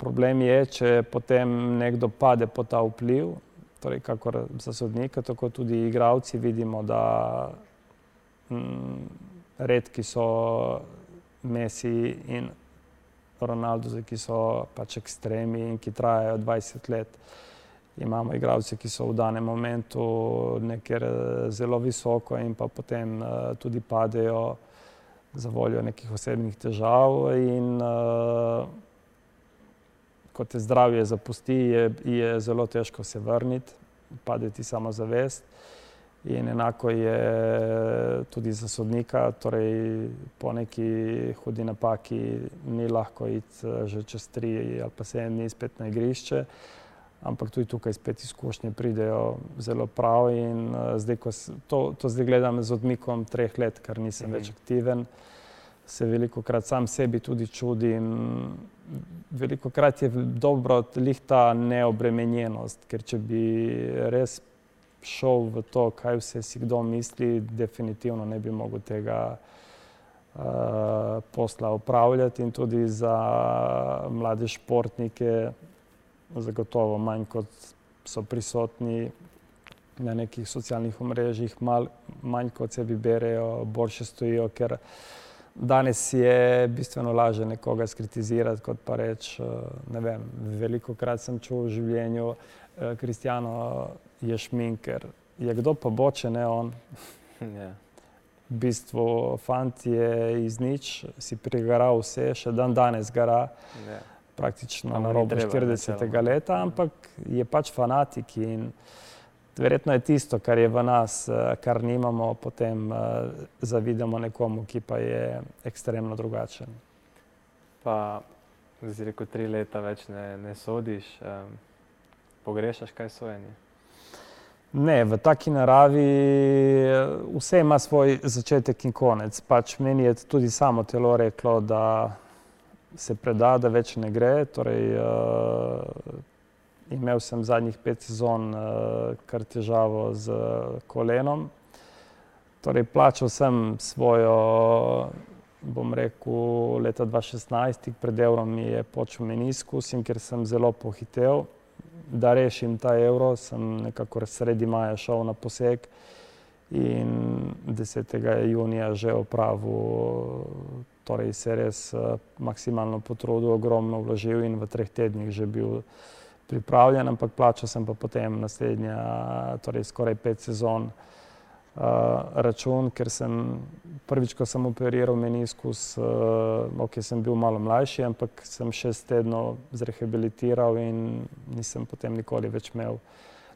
Problem je, če potem nekdo pade pod ta vpliv, torej kakor za sodnika, tako tudi igravci vidimo, da mm, redki so Messi in Ronaldo, ki so pač ekstremi in ki trajajo 20 let. Imamo igralce, ki so v danem momentu nekjer zelo visoko in pa potem uh, tudi padejo za voljo nekih osebnih težav in uh, ko te zdravje zapusti, je, je zelo težko se vrniti, padeti samo zavest. In enako je tudi za sodnika, torej po neki hudi napaki ni lahko iti že čez tri ali pa sedem dni spet na igrišče, ampak tudi tukaj spet izkušnje pridejo zelo prav. In zdaj, ko to, to zdaj gledam z odmikom treh let, ker nisem -hmm. več aktiven, se veliko krat sam sebi tudi čudim veliko krat je dobro ta neobremenjenost, ker če bi res šel v to, kaj vse si kdo misli, definitivno ne bi mogel tega uh, posla upravljati in tudi za mlade športnike zagotovo manj kot so prisotni na nekih socialnih omrežjih, manj kot se bi berejo, boljše stojijo, ker uh, Danes je bistveno lažje nekoga skritizirati, kot pa reči, eh, veliko krat sem čutil v življenju, eh, je šminker. Je kdo pa bo, če ne on? Yeah. (laughs) Ja. V bistvu fant je iz nič, si prigaral vse, še dan danes gara, yeah. Ja. praktično na robu 40. leta, ampak je pač fanatik in verjetno je tisto, kar je v nas, eh, kar nimamo, potem uh, zavidamo nekomu, ki pa je ekstremno drugačen. Pa, zdaj reko, tri leta več ne, ne sodiš, um, pogrešaš kaj sojenje? Ne, v taki naravi eh, vse ima svoj začetek in konec. Pač meni je tudi samo telo reklo, da se preda, da več ne gre. Torej, uh, imel sem zadnjih pet sezon uh, kar težavo z kolenom. Torej, plačal sem svojo, bom rekel, leta 2016, pred evrom mi je počel meniskus in ker sem zelo pohitev, da rešim ta evro, sem nekako sredi maja šel na poseg in 10. junija že opravil torej se res uh, maksimalno potrudil, ogromno vložil in v treh tednih že bil pripravljen, ampak plačal sem pa potem naslednja, torej skoraj pet sezon uh, račun, ker sem prvič, ko sem operiral meniskus, uh, ok, sem bil malo mlajši, ampak sem šest tednov zrehabilitiral in nisem potem nikoli več imel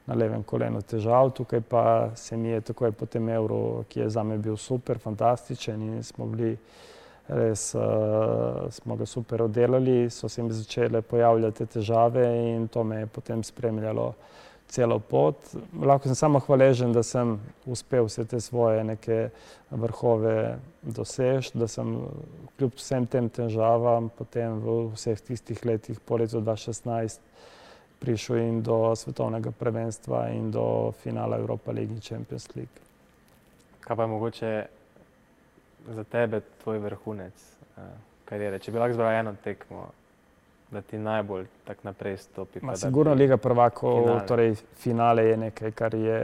na levem kolenu težav. Tukaj pa se mi je takoj po tem evru, ki je za me bil super, fantastičen in smo bili res uh, smo ga super oddelali, so se mi začele pojavljati težave in to me je potem spremljalo celo pot. Lahko sem samo hvaležen, da sem uspel vse te svoje neke vrhove doseči, da sem kljub vsem tem težavam potem v vseh tistih letih po letu 2016 prišel in do svetovnega prvenstva in do finala Evropa League in Champions League. Kaj pa je mogoče za tebe tvoj vrhunec uh, karijere? Če bi lahko izbral eno tekmo, da ti najbolj tako naprej stopi. Ma, sigurno Liga prvakov, finale. torej finale je nekaj, kar, je,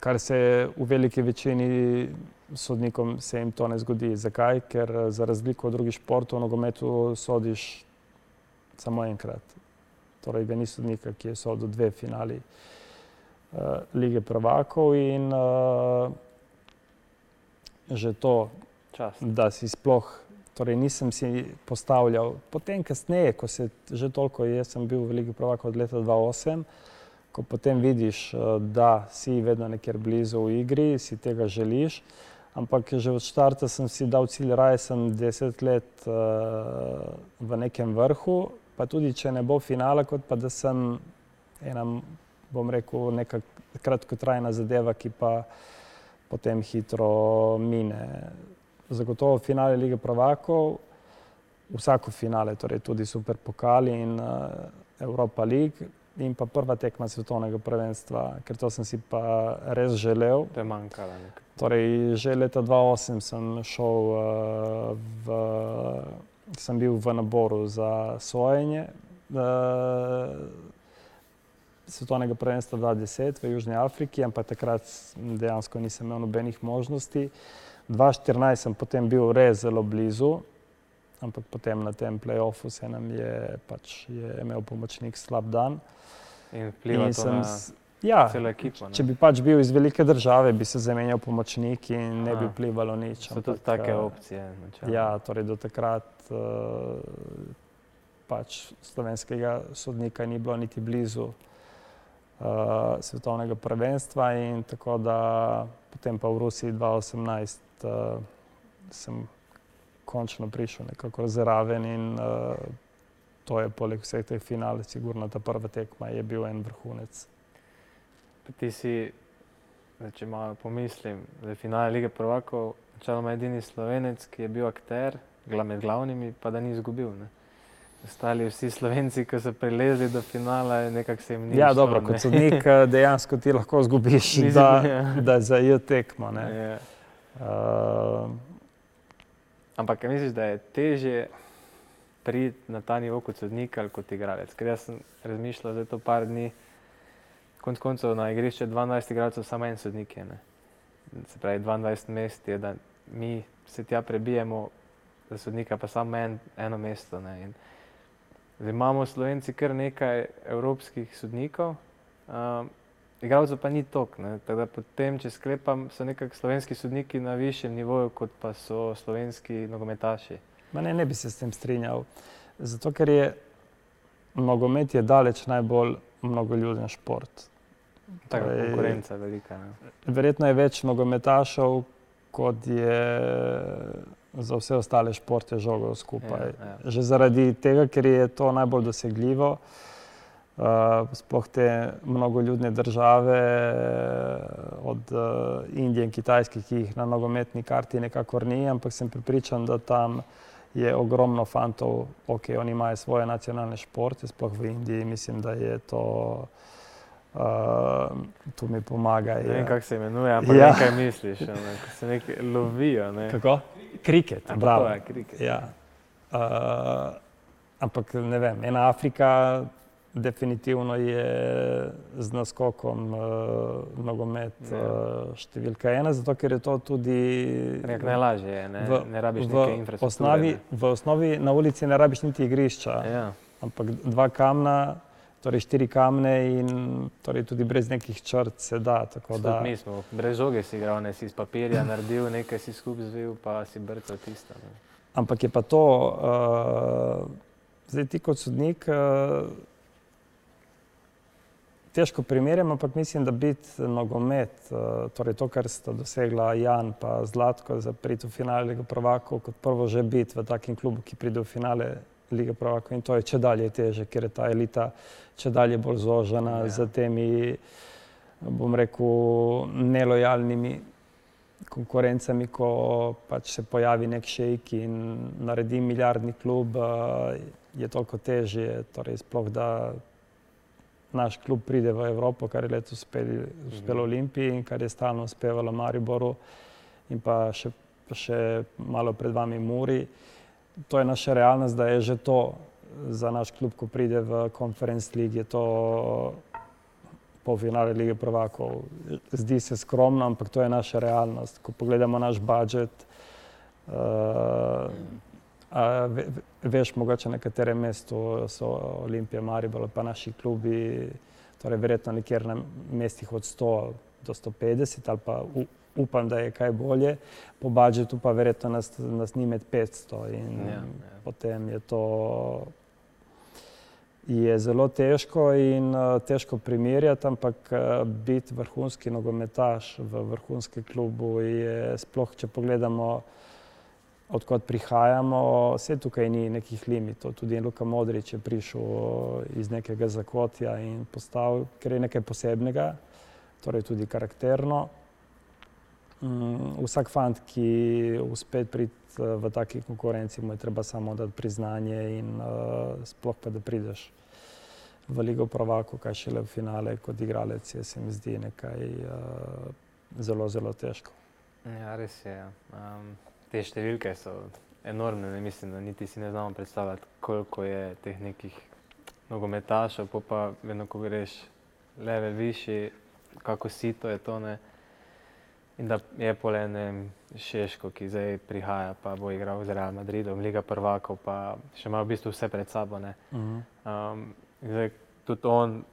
kar se v veliki večini sodnikom se jim to ne zgodi. Zakaj? Ker za razliko od drugih športov v nogometu sodiš samo enkrat. Torej, ga ni sodnika, ki je sodel dve finali uh, Lige prvakov in uh, že to, Čas. da si sploh, torej nisem si postavljal. Potem, kasneje, ko se že toliko, jaz sem bil v Ligi Prvaka od leta 2008, ko potem vidiš, eh, da si vedno nekjer blizu v igri, si tega želiš. Ampak že od začetka sem si dal cilj, raje sem deset let uh, v nekem vrhu, pa tudi če ne bo finala, kot pa da sem ena, bom rekel, neka kratkotrajna zadeva, ki pa uh, potem hitro mine. Zagotovo finale lige prvakov, vsako finale, torej tudi super pokali in uh, Evropa League in pa prva tekma svetovnega prvenstva, ker to sem si pa res želel. To je manjkalo. Torej, že leta 2008 sem šel uh, v, sem bil v naboru za sojenje. Svetovnega prvenstva 2010 v Južni Afriki, ampak takrat dejansko nisem imel nobenih možnosti. 2014 sem potem bil res zelo blizu, ampak potem na tem playoffu se nam je pač je imel pomočnik slab dan. In vplival to na ja, celo ekipo. Ne? Če bi pač bil iz velike države, bi se zamenjal pomočnik in ne bi vplivalo nič. So tudi take eh, opcije. Načal. Ja, torej do takrat uh, pač slovenskega sodnika ni bilo niti blizu uh, svetovnega prvenstva. In tako da potem pa v Rusiji 2018 uh, sem končno prišel nekako zraven in uh, to je poleg vseh teh finale, sigurno ta prva tekma je bil en vrhunec. Ti si, da če malo pomislim, da je finale lige prvakov, načeloma edini slovenec, ki je bil akter, med glavnimi, pa da ni izgubil. Ne? Ostali vsi slovenci, ki so prilezli do finala, nekako se jim ni. Ja, dobro, kot sodnik eh, dejansko ti lahko zgubiš, (laughs) da, ja. da za jo tekmo. Ja. Uh, Ampak misliš, da je teže priti na ta nivo kot sodnik ali kot igralec? Ker jaz sem razmišljal za to par dni, konc koncev na igrišče 12 igralcev, samo en sodnik je. Ne? Se pravi, 22 mest je, da mi se tja prebijemo, za sodnika pa samo en, eno mesto. Ne? In Zdaj, imamo Slovenci kar nekaj evropskih sodnikov, um, igralcev pa ni tok. Potem, če sklepam, so nekako slovenski sodniki na višjem nivoju, kot pa so slovenski nogometaši. Ne, ne bi se s tem strinjal. Zato, ker je nogomet je daleč najbolj mnogoljuden šport. Tako je torej, konkurenca velika. Ne? Verjetno je več nogometašov, kot je za vse ostale športe žogo skupaj. Ja, ja. Že zaradi tega, ker je to najbolj dosegljivo. Uh, sploh te mnogoljudne države, od uh, Indije in Kitajske, ki jih na nogometni karti nekako ni, ampak sem pripričan, da tam je ogromno fantov, ok, oni imajo svoje nacionalne športe, sploh v Indiji, mislim, da je to, uh, tu mi pomaga. Ne vem, je- kako se imenuje, ampak Ja. ja. nekaj misliš, ne, ko se nekaj lovijo. Ne. Kako? Kriket, A, bravo. to je kriket. Ja. Uh, ampak ne vem, ena Afrika definitivno je z naskokom uh, nogomet Ja. uh, številka ena, zato ker je to tudi Nek najlažje je, ne, v, ne rabiš v neke infrastrukture. osnovi, ne. v osnovi na ulici ne rabiš niti igrišča, Ja. ampak dva kamna, torej štiri kamne in torej tudi brez nekih črt se da. Da. Mi smo brez žoge si igral, ne si iz papirja naredil, nekaj si skupaj zvil, pa si brcal tisto. Ne. Ampak je pa to, uh, zdaj ti kot sodnik, uh, težko primerjam, ampak mislim, da biti nogomet, uh, torej to, kar sta dosegla Jan in Zlatko za priti v finale Lige prvakov, kot prvo že biti v takem klubu, ki pride v finale Lige prvakov in to je če dalje teže, ker je ta elita če dalje bolj zožena Ja. ja. z temi, bom rekel, nelojalnimi konkurencami, ko pač se pojavi nek šejk in naredi milijardni klub, eh, je toliko težje, torej sploh da naš klub pride v Evropo, kar je letos uspeli, uspelo Olimpiji in kar je stalno uspevalo Mariboru in pa še, še malo pred vami Muri. To je naša realnost, da je že to za naš klub, ko pride v Conference League, je to polfinale lige prvakov. Zdi se skromno, ampak to je naša realnost. Ko pogledamo naš budžet, uh, a ve, veš, mogoče na katerem mestu so Olimpija, Maribor, pa naši klubi, torej verjetno nekjer na mestih od 100 do 150 ali pa u, upam, da je kaj bolje, po budžetu pa verjetno nas, nas ni med 500 in Ja, ja. potem je to je zelo težko in uh, težko primerjati, ampak uh, biti vrhunski nogometaš v vrhunskem klubu je sploh, če pogledamo, odkot prihajamo, vse tukaj ni nekih limitov. Tudi Luka Modrič je prišel iz nekega zakotja in postal, ker je nekaj posebnega, torej tudi karakterno. Mm, vsak fant, ki uspe priti eh, v taki konkurenci, mu je treba samo dati priznanje in uh, sploh pa, da prideš v Ligo prvakov, kaj šele v finale kot igralec, je se mi zdi nekaj uh, zelo, zelo težko. Ja, res je. Um, te številke so enormne, ne mislim, da niti si ne znamo predstavljati, koliko je teh nekih nogometašev, pol pa vedno, ko greš level višji, kako sito je to. Ne? In da je pol ene Šeško, ki zdaj prihaja, pa bo igral z Real Madridom, Liga prvakov, pa še ima v bistvu vse pred sabo. Ne? Uh -huh. Um, zdaj, tudi on,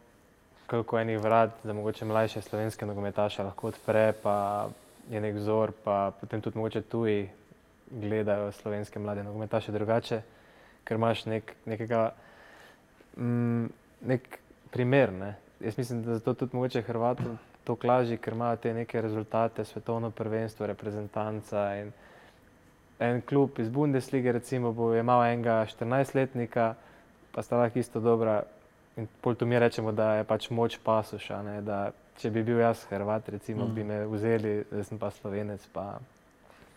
koliko enih vrat za mogoče mlajše slovenske nogometaše lahko odpre, pa je nek vzor, pa potem tudi mogoče tuji gledajo slovenske mlade nogometaše drugače, ker imaš nek, nekega, mm, nek primer. Ne? Jaz mislim, da zato tudi mogoče Hrvatom to klaži, ker imajo te neke rezultate, svetovno prvenstvo, reprezentanca in en klub iz Bundeslige recimo bo imel enega 14-letnika, pa sta lahko isto dobra. In pol tu mi rečemo, da je pač moč pasuša. Ne? Da, če bi bil jaz Hrvat, recimo, mm. bi me vzeli, da sem pa slovenec, pa,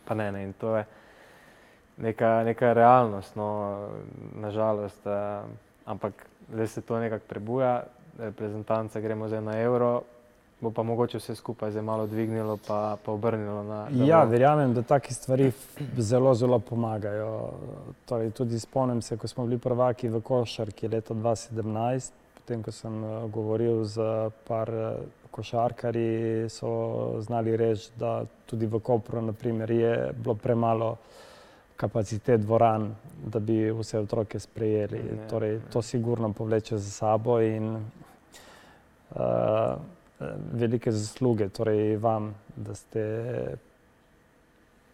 pa ne, ne. In to je neka, neka realnost, no, nažalost. Uh, ampak zdaj se to nekako prebuja, reprezentanca gremo zdaj na evro, bo pa mogoče vse skupaj zdaj malo dvignilo, pa, pa obrnilo na. na Ja, bolj. verjamem, da take stvari zelo, zelo pomagajo. Torej, tudi spomnim se, ko smo bili prvaki v košarki leta 2017, potem ko sem eh, govoril z par eh, košarkarji, so znali reči, da tudi v Kopru naprimer, je bilo premalo kapacitet dvoran, da bi vse otroke sprejeli. Ne, Torej, ne. to sigurno povleče za sabo in uh, velike zasluge torej vam, da ste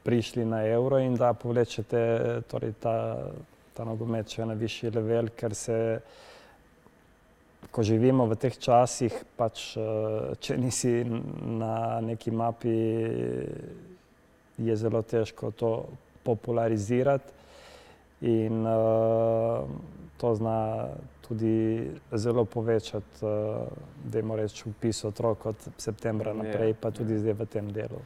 prišli na evro in da povlečete torej, ta, ta nogomet še na višji level, ker se, ko živimo v teh časih, pač, če nisi na neki mapi, je zelo težko to popularizirati. In uh, to zna tudi zelo povečati, uh, da jim reč, upis otrok od septembra naprej, pa tudi zdaj v tem delu.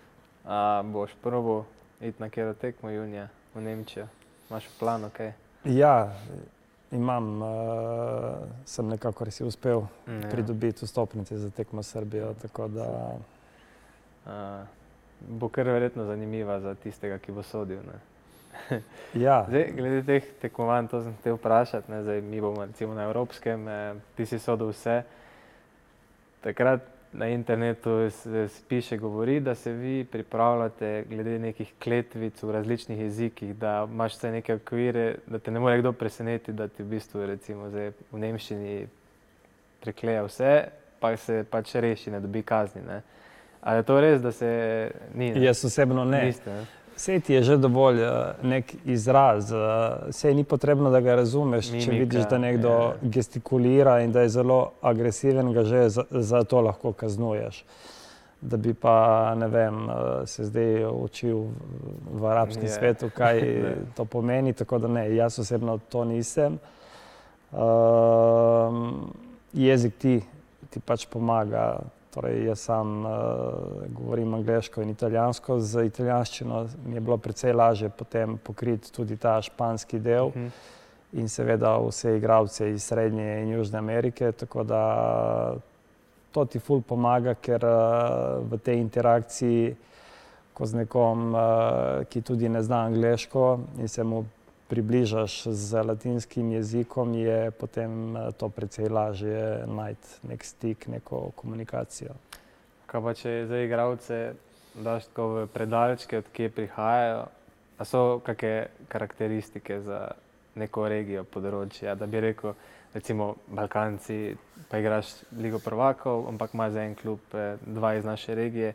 A boš probo iti na kjer tekmo junija v Nemčijo? imaš v planu kaj? Ja, imam, uh, sem nekako si uspel Mm, ja. pridobiti vstopnice za tekmo Srbijo. tako Da, Uh, bo kar verjetno zanimiva za tistega, ki bo sodil. Ne? (laughs) ja, Zdaj, glede teh tekmovanj, to sem te vprašati. Ne? Zdaj, mi bomo recimo na evropskem, eh, ti si sodel vse. Takrat na internetu se piše, govori, da se vi pripravljate glede nekih kletvic v različnih jezikih, da imaš vse neke okvire, da te ne more kdo presenetiti, da ti v bistvu recimo zdaj v Nemščini prekleja vse, pa se pač reši, ne dobi kazni. Ne? Ali je to res, da se ni? ne? jaz osebno ne. Niste, ne? Vse ti je že dovolj uh, nek izraz, vse ni potrebno, da ga razumeš. Mimika, če vidiš, da nekdo ja. gestikulira in da je zelo agresiven, ga že za, za to lahko kaznuješ. Da bi pa vem, uh, se zdaj učil v, arabskem Je. svetu, kaj (laughs) to pomeni. Tako da ne, jaz osebno to nisem. Um, jezik ti, ti pač pomaga. Torej, jaz sam uh, govorim angliško in italijansko, z italijanščino mi je bilo precej lažje potem pokriti tudi ta španski del Mhm. in seveda vse igralce iz Srednje in Južne Amerike. Tako da to ti ful pomaga, ker uh, v tej interakciji, ko z nekom, uh, ki tudi ne zna angliško in se mu približaš z latinskim jezikom, je potem eh, to precej lažje najti nek stik, neko komunikacijo. Kaj pa če zdaj igralce daš tako v predalčke, od kje prihajajo, a so kakšne karakteristike za neko regijo, področje, da bi rekel, recimo Balkanci, pa igraš Ligo prvakov, ampak ima za en klub eh, dva iz naše regije,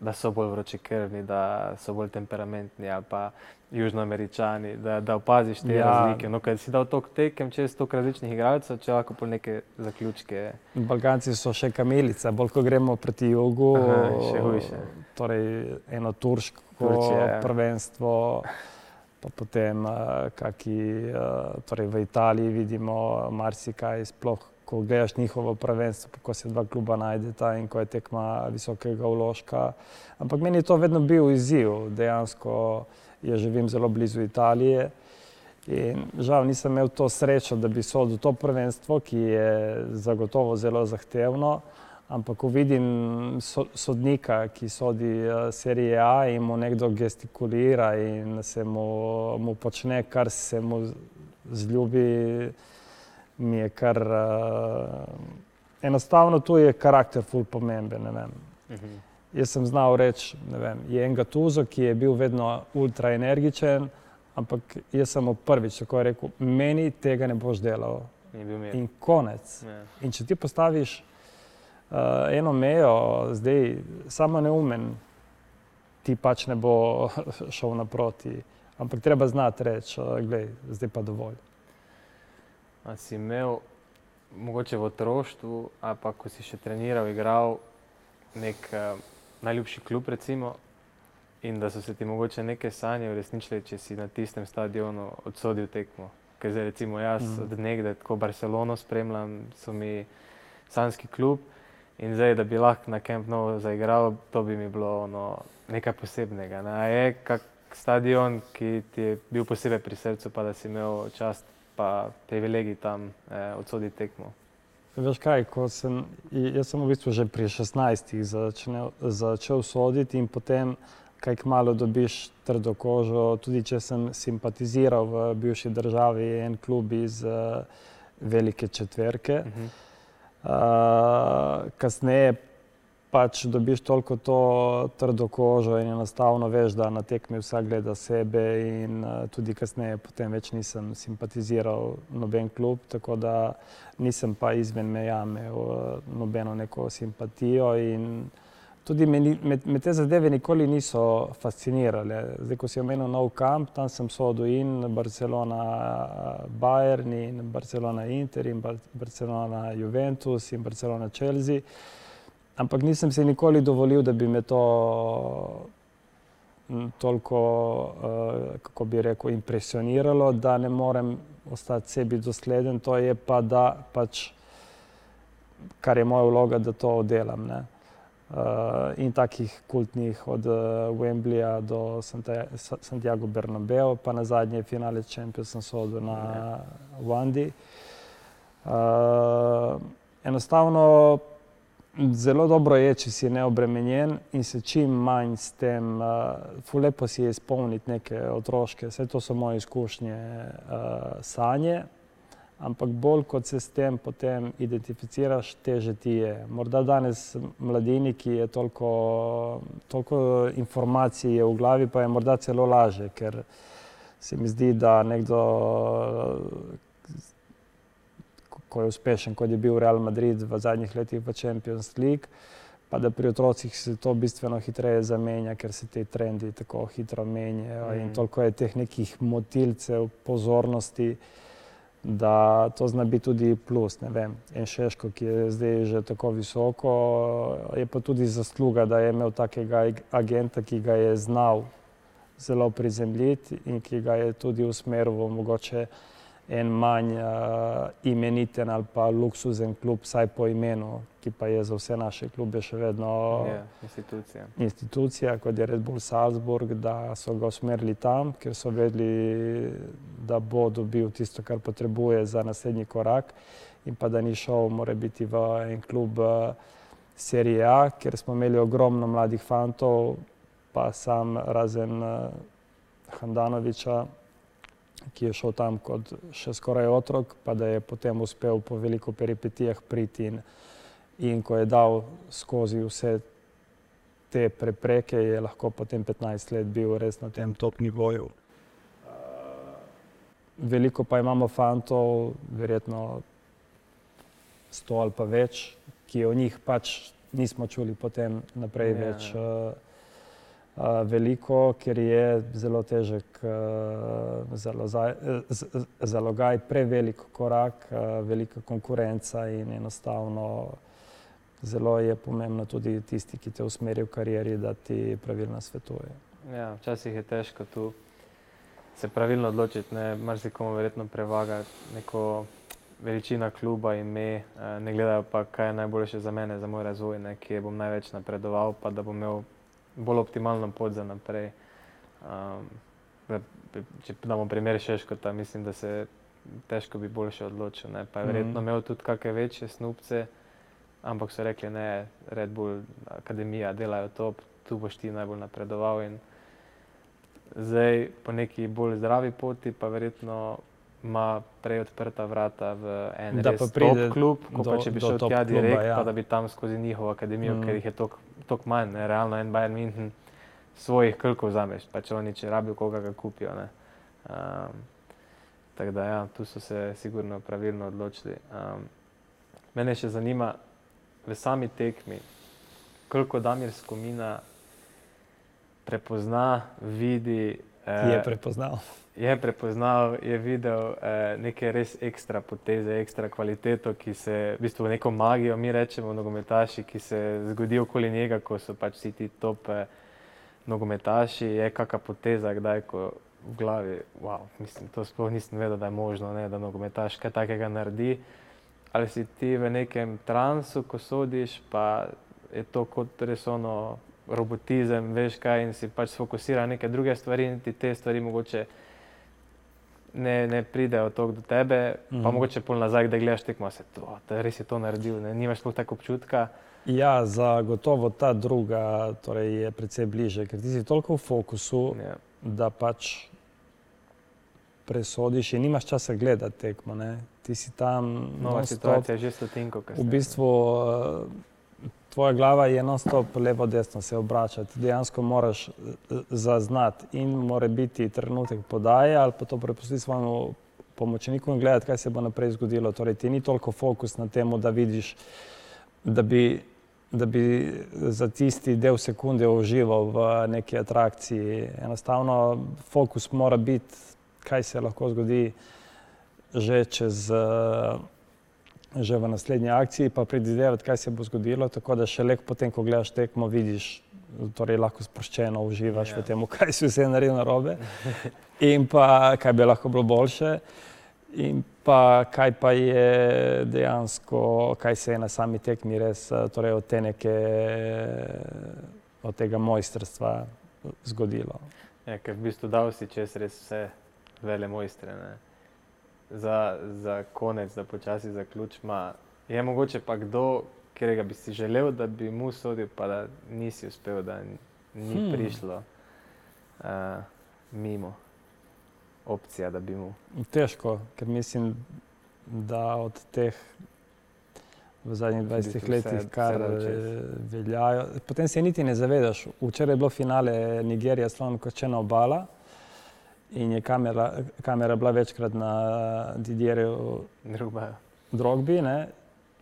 da so bolj vročekrvni, da so bolj temperamentni ali pa južnoameričani, da, da opaziš te Ja. razlike. No, ker si dal toliko tekem čez toliko različnih igralcev, če lahko pol neke zaključke. Balkanci so še kamilica, bolj ko gremo proti jugu, Aha, še hujše. torej eno turško Turčija, ja. prvenstvo, pa potem uh, kaki, uh, torej v Italiji vidimo marsikaj, sploh ko gledaš njihovo prvenstvo, ko se dva kluba najdeta in ko je tekma visokega vložka. Ampak meni je to vedno bil izziv, dejansko jaz živim zelo blizu Italije. In žal nisem imel to srečo, da bi sodel to prvenstvo, ki je zagotovo zelo zahtevno. Ampak, ko vidim so, sodnika, ki sodi uh, serije A in mu nekdo gestikulira in se mu, mu počne, kar se mu zljubi, mi je kar. Uh, enostavno tu je karakter ful pomemben. ne vem. Mhm. Jaz sem znal reči, ne vem, je en Gatuzo, ki je bil vedno ultra energičen, ampak jaz sem mu prvič tako rekel, meni tega ne boš delal. In konec. Ja. In če ti postaviš uh, eno mejo, zdaj samo neumen, ti pač ne bo (laughs) šel naproti. Ampak treba znati reči, uh, gledaj, zdaj pa dovolj. A si imel mogoče v otroštvu, ali pa ko si še treniral, igral nek uh, najljubši klub, recimo, in da so se ti mogoče neke sanje uresničile, če si na tistem stadionu odsodil tekmo. Ker zdaj, recimo, jaz mm. od nekdaj tako Barcelono spremljam, so mi sanski klub. In zdaj, da bi lahko na Camp Nou zaigral, to bi mi bilo ono, nekaj posebnega. Ne? Je kak stadion, ki ti je bil posebej pri srcu, pa da si imel čast pa privilegij tam eh, odsoditi tekmo. Veš kaj, sem, jaz sem v bistvu že pri 16 začel, začel soditi in potem kaj kmalo dobiš trdo kožo, tudi če sem simpatiziral v bivši državi en klub iz uh, velike četverke. Mhm. Uh, kasneje pač dobiš toliko to trdo kožo in enostavno veš, da na tekmi vsak gleda sebe in uh, tudi kasneje potem več nisem simpatiziral noben klub, tako da nisem pa izven meja imel uh, nobeno neko simpatijo in tudi me, me, me te zadeve nikoli niso fascinirale. Zdaj, ko si omenil nov kamp, tam sem sodel in Barcelona Bayern in Barcelona Inter in Bar Barcelona Juventus in Barcelona Chelsea. Ampak nisem si nikoli dovolil, da bi me to toliko, uh, kako bi rekel, impresioniralo, da ne morem ostati sebi dosleden. To je pa, da pač, kar je moja vloga, da to oddelam. Ne? in takih kultnih od Wembleya do Santiago Bernabeu, pa na zadnje finale Champions League na ja. Wandi. Enostavno zelo dobro je, če si neobremenjen in se čim manj s tem, uh, lepo si je izpolniti neke otroške, vse to so moje izkušnje, uh, sanje, ampak bolj kot se s tem potem identificiraš, teže ti je. Morda danes mladini, ki je toliko, toliko informacij je v glavi, pa je morda celo laže, ker se mi zdi, da nekdo, ko je uspešen, kot je bil Real Madrid v zadnjih letih v Champions League, pa da pri otrocih se to bistveno hitreje zamenja, ker se te trendi tako hitro menjajo mm. in toliko je teh nekih motilcev pozornosti, da to zna biti tudi plus. Ne vem, en Šeško, ki je zdaj že tako visoko, je pa tudi zasluga, da je imel takega agenta, ki ga je znal zelo prizemljiti in ki ga je tudi usmeril v mogoče en manj uh, imeniten ali pa luksuzen klub, vsaj po imenu, ki pa je za vse naše klube še vedno je, institucija. institucija, kot je Red Bull Salzburg, da so ga usmerili tam, ker so vedeli, da bo dobil tisto, kar potrebuje za naslednji korak in pa da ni šel, mora biti v en klub uh, Serie A, ker smo imeli ogromno mladih fantov, pa sam razen uh, Handanoviča, ki je šel tam kot še skoraj otrok, pa da je potem uspel po veliko peripetijah priti in, in ko je dal skozi vse te prepreke, je lahko potem 15 let bil res na tem top nivoju. Veliko pa imamo fantov, verjetno sto ali pa več, ki o njih pač nismo čuli potem naprej ja, več. Uh, veliko, ker je zelo težek zalogaj, prevelik korak, velika konkurenca in enostavno zelo je pomembno tudi tisti, ki te usmerijo v karieri, da ti pravilno svetuje. Ja, včasih je težko tu se pravilno odločiti, ne marsikomu verjetno prevaga neko veličina kluba in me, ne gledajo pa, kaj je najboljše za mene, za moj razvoj, ne, kje bom največ napredoval, pa da bom imel bolj optimalno pot za naprej. Um, če damo primer Šeškota, mislim, da se težko bi boljše odločil. Ne. Pa je verjetno mm -hmm. imel tudi kakšne večje snupce, ampak so rekli, ne, Red Bull, akademija, delajo to, tu boš ti najbolj napredoval. In zdaj po neki bolj zdravi poti, pa verjetno ima prej odprta vrata v en da res pride klub, kot pa če bi šel tja direkt, ja. pa da bi tam skozi njihovo akademijo, mm. ker jih je toliko manj, ne, realno en Bayern München svojih krkov zameš, pa če oni če rabijo koga ga kupijo. Um, tako da ja, tu so se sigurno pravilno odločili. Um, mene še zanima v sami tekmi, koliko Damir Skomina prepozna, vidi. Eh, je prepoznal je prepoznal, je videl eh, neke res ekstra poteze, ekstra kvaliteto, ki se v bistvu neko magijo, mi rečemo, nogometaši, ki se zgodi okoli njega, ko so pač vsi ti top eh, nogometaši, je kakšna poteza, kdaj ko v glavi. Wow, mislim, to sploh nisem vedel, da je možno, ne, da nogometaš kaj takega naredi. Ali si ti v nekem transu, ko sodiš, pa je to kot res ono robotizem, veš kaj, in si pač fokusira na neke druge stvari, in ti te stvari mogoče ne, ne pridejo tako do tebe, mm -hmm. pa mhm. mogoče pol nazaj, da gledaš tekmo, se to, da res je to naredil, ne? nimaš sploh tako občutka. Ja, zagotovo ta druga torej je precej bliže, ker ti si toliko v fokusu, ja. da pač presodiš in nimaš časa gledati tekmo. Ne? Ti si tam. Nova situacija je že stotinko. V bistvu tvoja glava je non-stop levo, desno se obračati. Dejansko moraš eh, zaznati in mora biti trenutek podaje ali pa to prepustiti svojemu pomočniku in gledati, kaj se bo naprej zgodilo. Torej, ti ni toliko fokus na tem, da vidiš, da bi, da bi za tisti del sekunde užival v neki atrakciji. Enostavno fokus mora biti, kaj se lahko zgodi že čez. Uh, že v naslednji akciji, pa predvidevati, kaj se bo zgodilo. Tako da še le potem, ko gledaš tekmo, vidiš, torej lahko sproščeno uživaš yeah. v ja. tem, kaj si vse naredil na robe in pa kaj bi lahko bilo boljše. In pa kaj pa je dejansko, kaj se je na sami tekmi res, eh, torej od te neke, od tega mojstrstva zgodilo. Ja, ker v bistvu dal si čez res vse vele mojstre. Ne? Za, za konec, da počasi zaključimo. Je mogoče pa kdo, katerega bi si želel, da bi mu sodil, pa da nisi uspel, da ni hmm. prišlo uh, mimo opcija, da bi mu. Težko, ker mislim, da od teh v zadnjih 20 letih, kar veljajo. Potem se niti ne zavedaš. Včeraj je bilo finale Nigerija, slovno kočena obala. In je kamera, kamera bila večkrat na Didjerju Drogbi. Ne?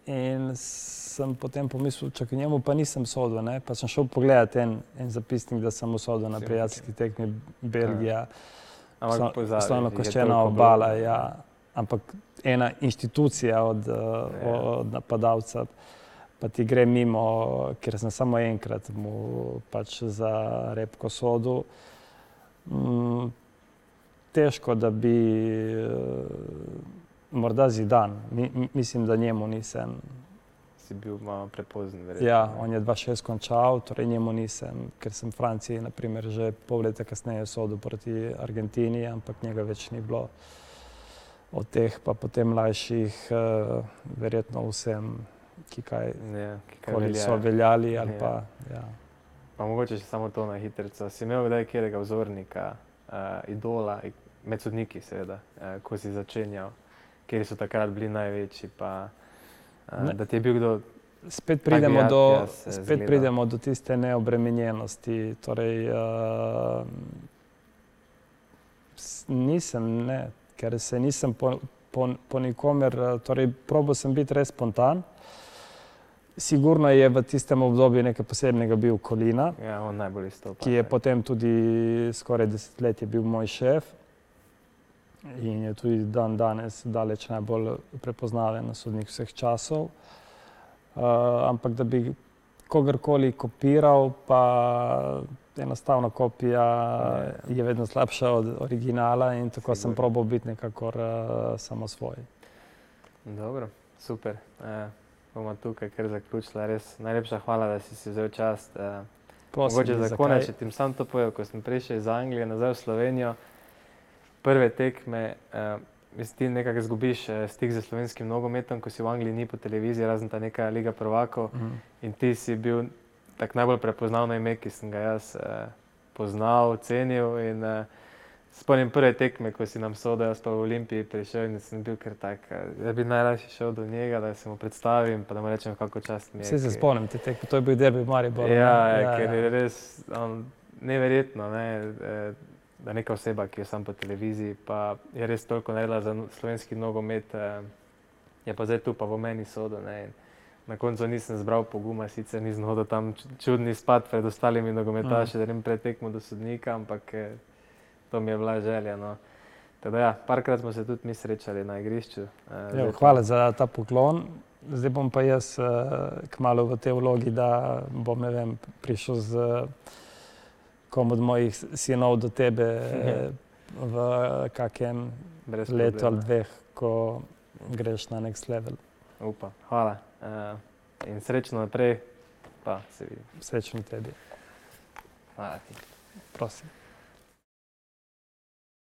In sem potem pomislil, če njemu pa nisem sodel. Ne? Pa sem šel pogledat en, en zapisnik, da sem usodil na prijateljski tekmi Belgija. Slovno kočena obala. Ja ampak ena inštitucija od. Ja. od napadalca, pa ti gre mimo, ker sem samo enkrat mu pač za repko sodu. Mm, težko, da bi morda zidan, Mi, mislim, da njemu nisem. Si bil malo prepozen, verjetno. Ja, on je 2-6 končal, torej njemu nisem, ker sem v Franciji, naprimer, že pol leta kasneje sodel proti Argentini, ampak njega več ni bilo od teh pa potem mlajših, uh, verjetno vsem, ki, kaj, ja, ki kaj so veljali. Ja. Pa, ja. pa mogoče samo to na hitro. Si imel kdaj kjerega vzornika, uh, idola, med sodniki, seveda, uh, ko si začenjal, kjer so takrat bili največji. Pa, uh, da ti je bil kdo. Spet pridemo, do, spet pridemo do tiste neobremenjenosti. Torej, uh, nisem, ne, ker se nisem po, po, po nikomer, torej probo sem biti res spontan. Sigurno je v tistem obdobju nekaj posebnega bil Kolina, ja, stopa, ki je ne. potem tudi skoraj desetletje bil moj šef in je tudi dan danes daleč najbolj prepoznaven sodnik vseh časov. Uh, ampak da bi kogarkoli kopiral, pa enostavno kopija ne. je vedno slabša od originala in tako Sigur. sem probal biti nekako uh, samo svoj. Dobro, super. E, bomo tukaj kar zaključili. Res najlepša hvala, da si si vzel čas. E, Mogoče za konec, če ti sam to povedal, ko sem prišel iz Anglije nazaj v Slovenijo, prve tekme, e, ti nekako izgubiš stik z slovenskim nogometom, ko si v Angliji ni po televiziji, razen ta neka Liga prvako mm. in ti si bil tako najbolj prepoznavno ime, ki sem ga jaz eh, poznal, cenil. In, eh, Spomnim prve tekme, ko si nam sodel, jaz pa v Olimpiji prišel in sem bil kar tak. Jaz bi najraje šel do njega, da se mu predstavim, pa da mu rečem, kako čast mi je. Vse se spomnim te tekme, to je bil derbi Maribor. Ja, ja, ja, ker ja. je res on, neverjetno, ne, eh, da neka oseba, ki je sam po televiziji, pa je res toliko naredila za slovenski nogomet, eh, je pa zdaj tu pa v meni sodel. Na koncu nisem zbral poguma, sicer nisem hodil tam čudni spad pred ostalimi nogometaši, mm. da grem pretekmo do sodnika, ampak eh, to mi je bila želja. No. Teda, ja, parkrat smo se tudi mi srečali na igrišču. Eh, jo, hvala za ta poklon. Zdaj bom pa jaz eh, kmalo v tej vlogi, da bom vem, prišel z kom od mojih sinov do tebe (laughs) eh, v kakem letu ali dveh, ko greš na next level. Upam. Hvala. Uh, in srečno naprej, pa se vidi. Srečno tebi. Hvala ti. Prosim.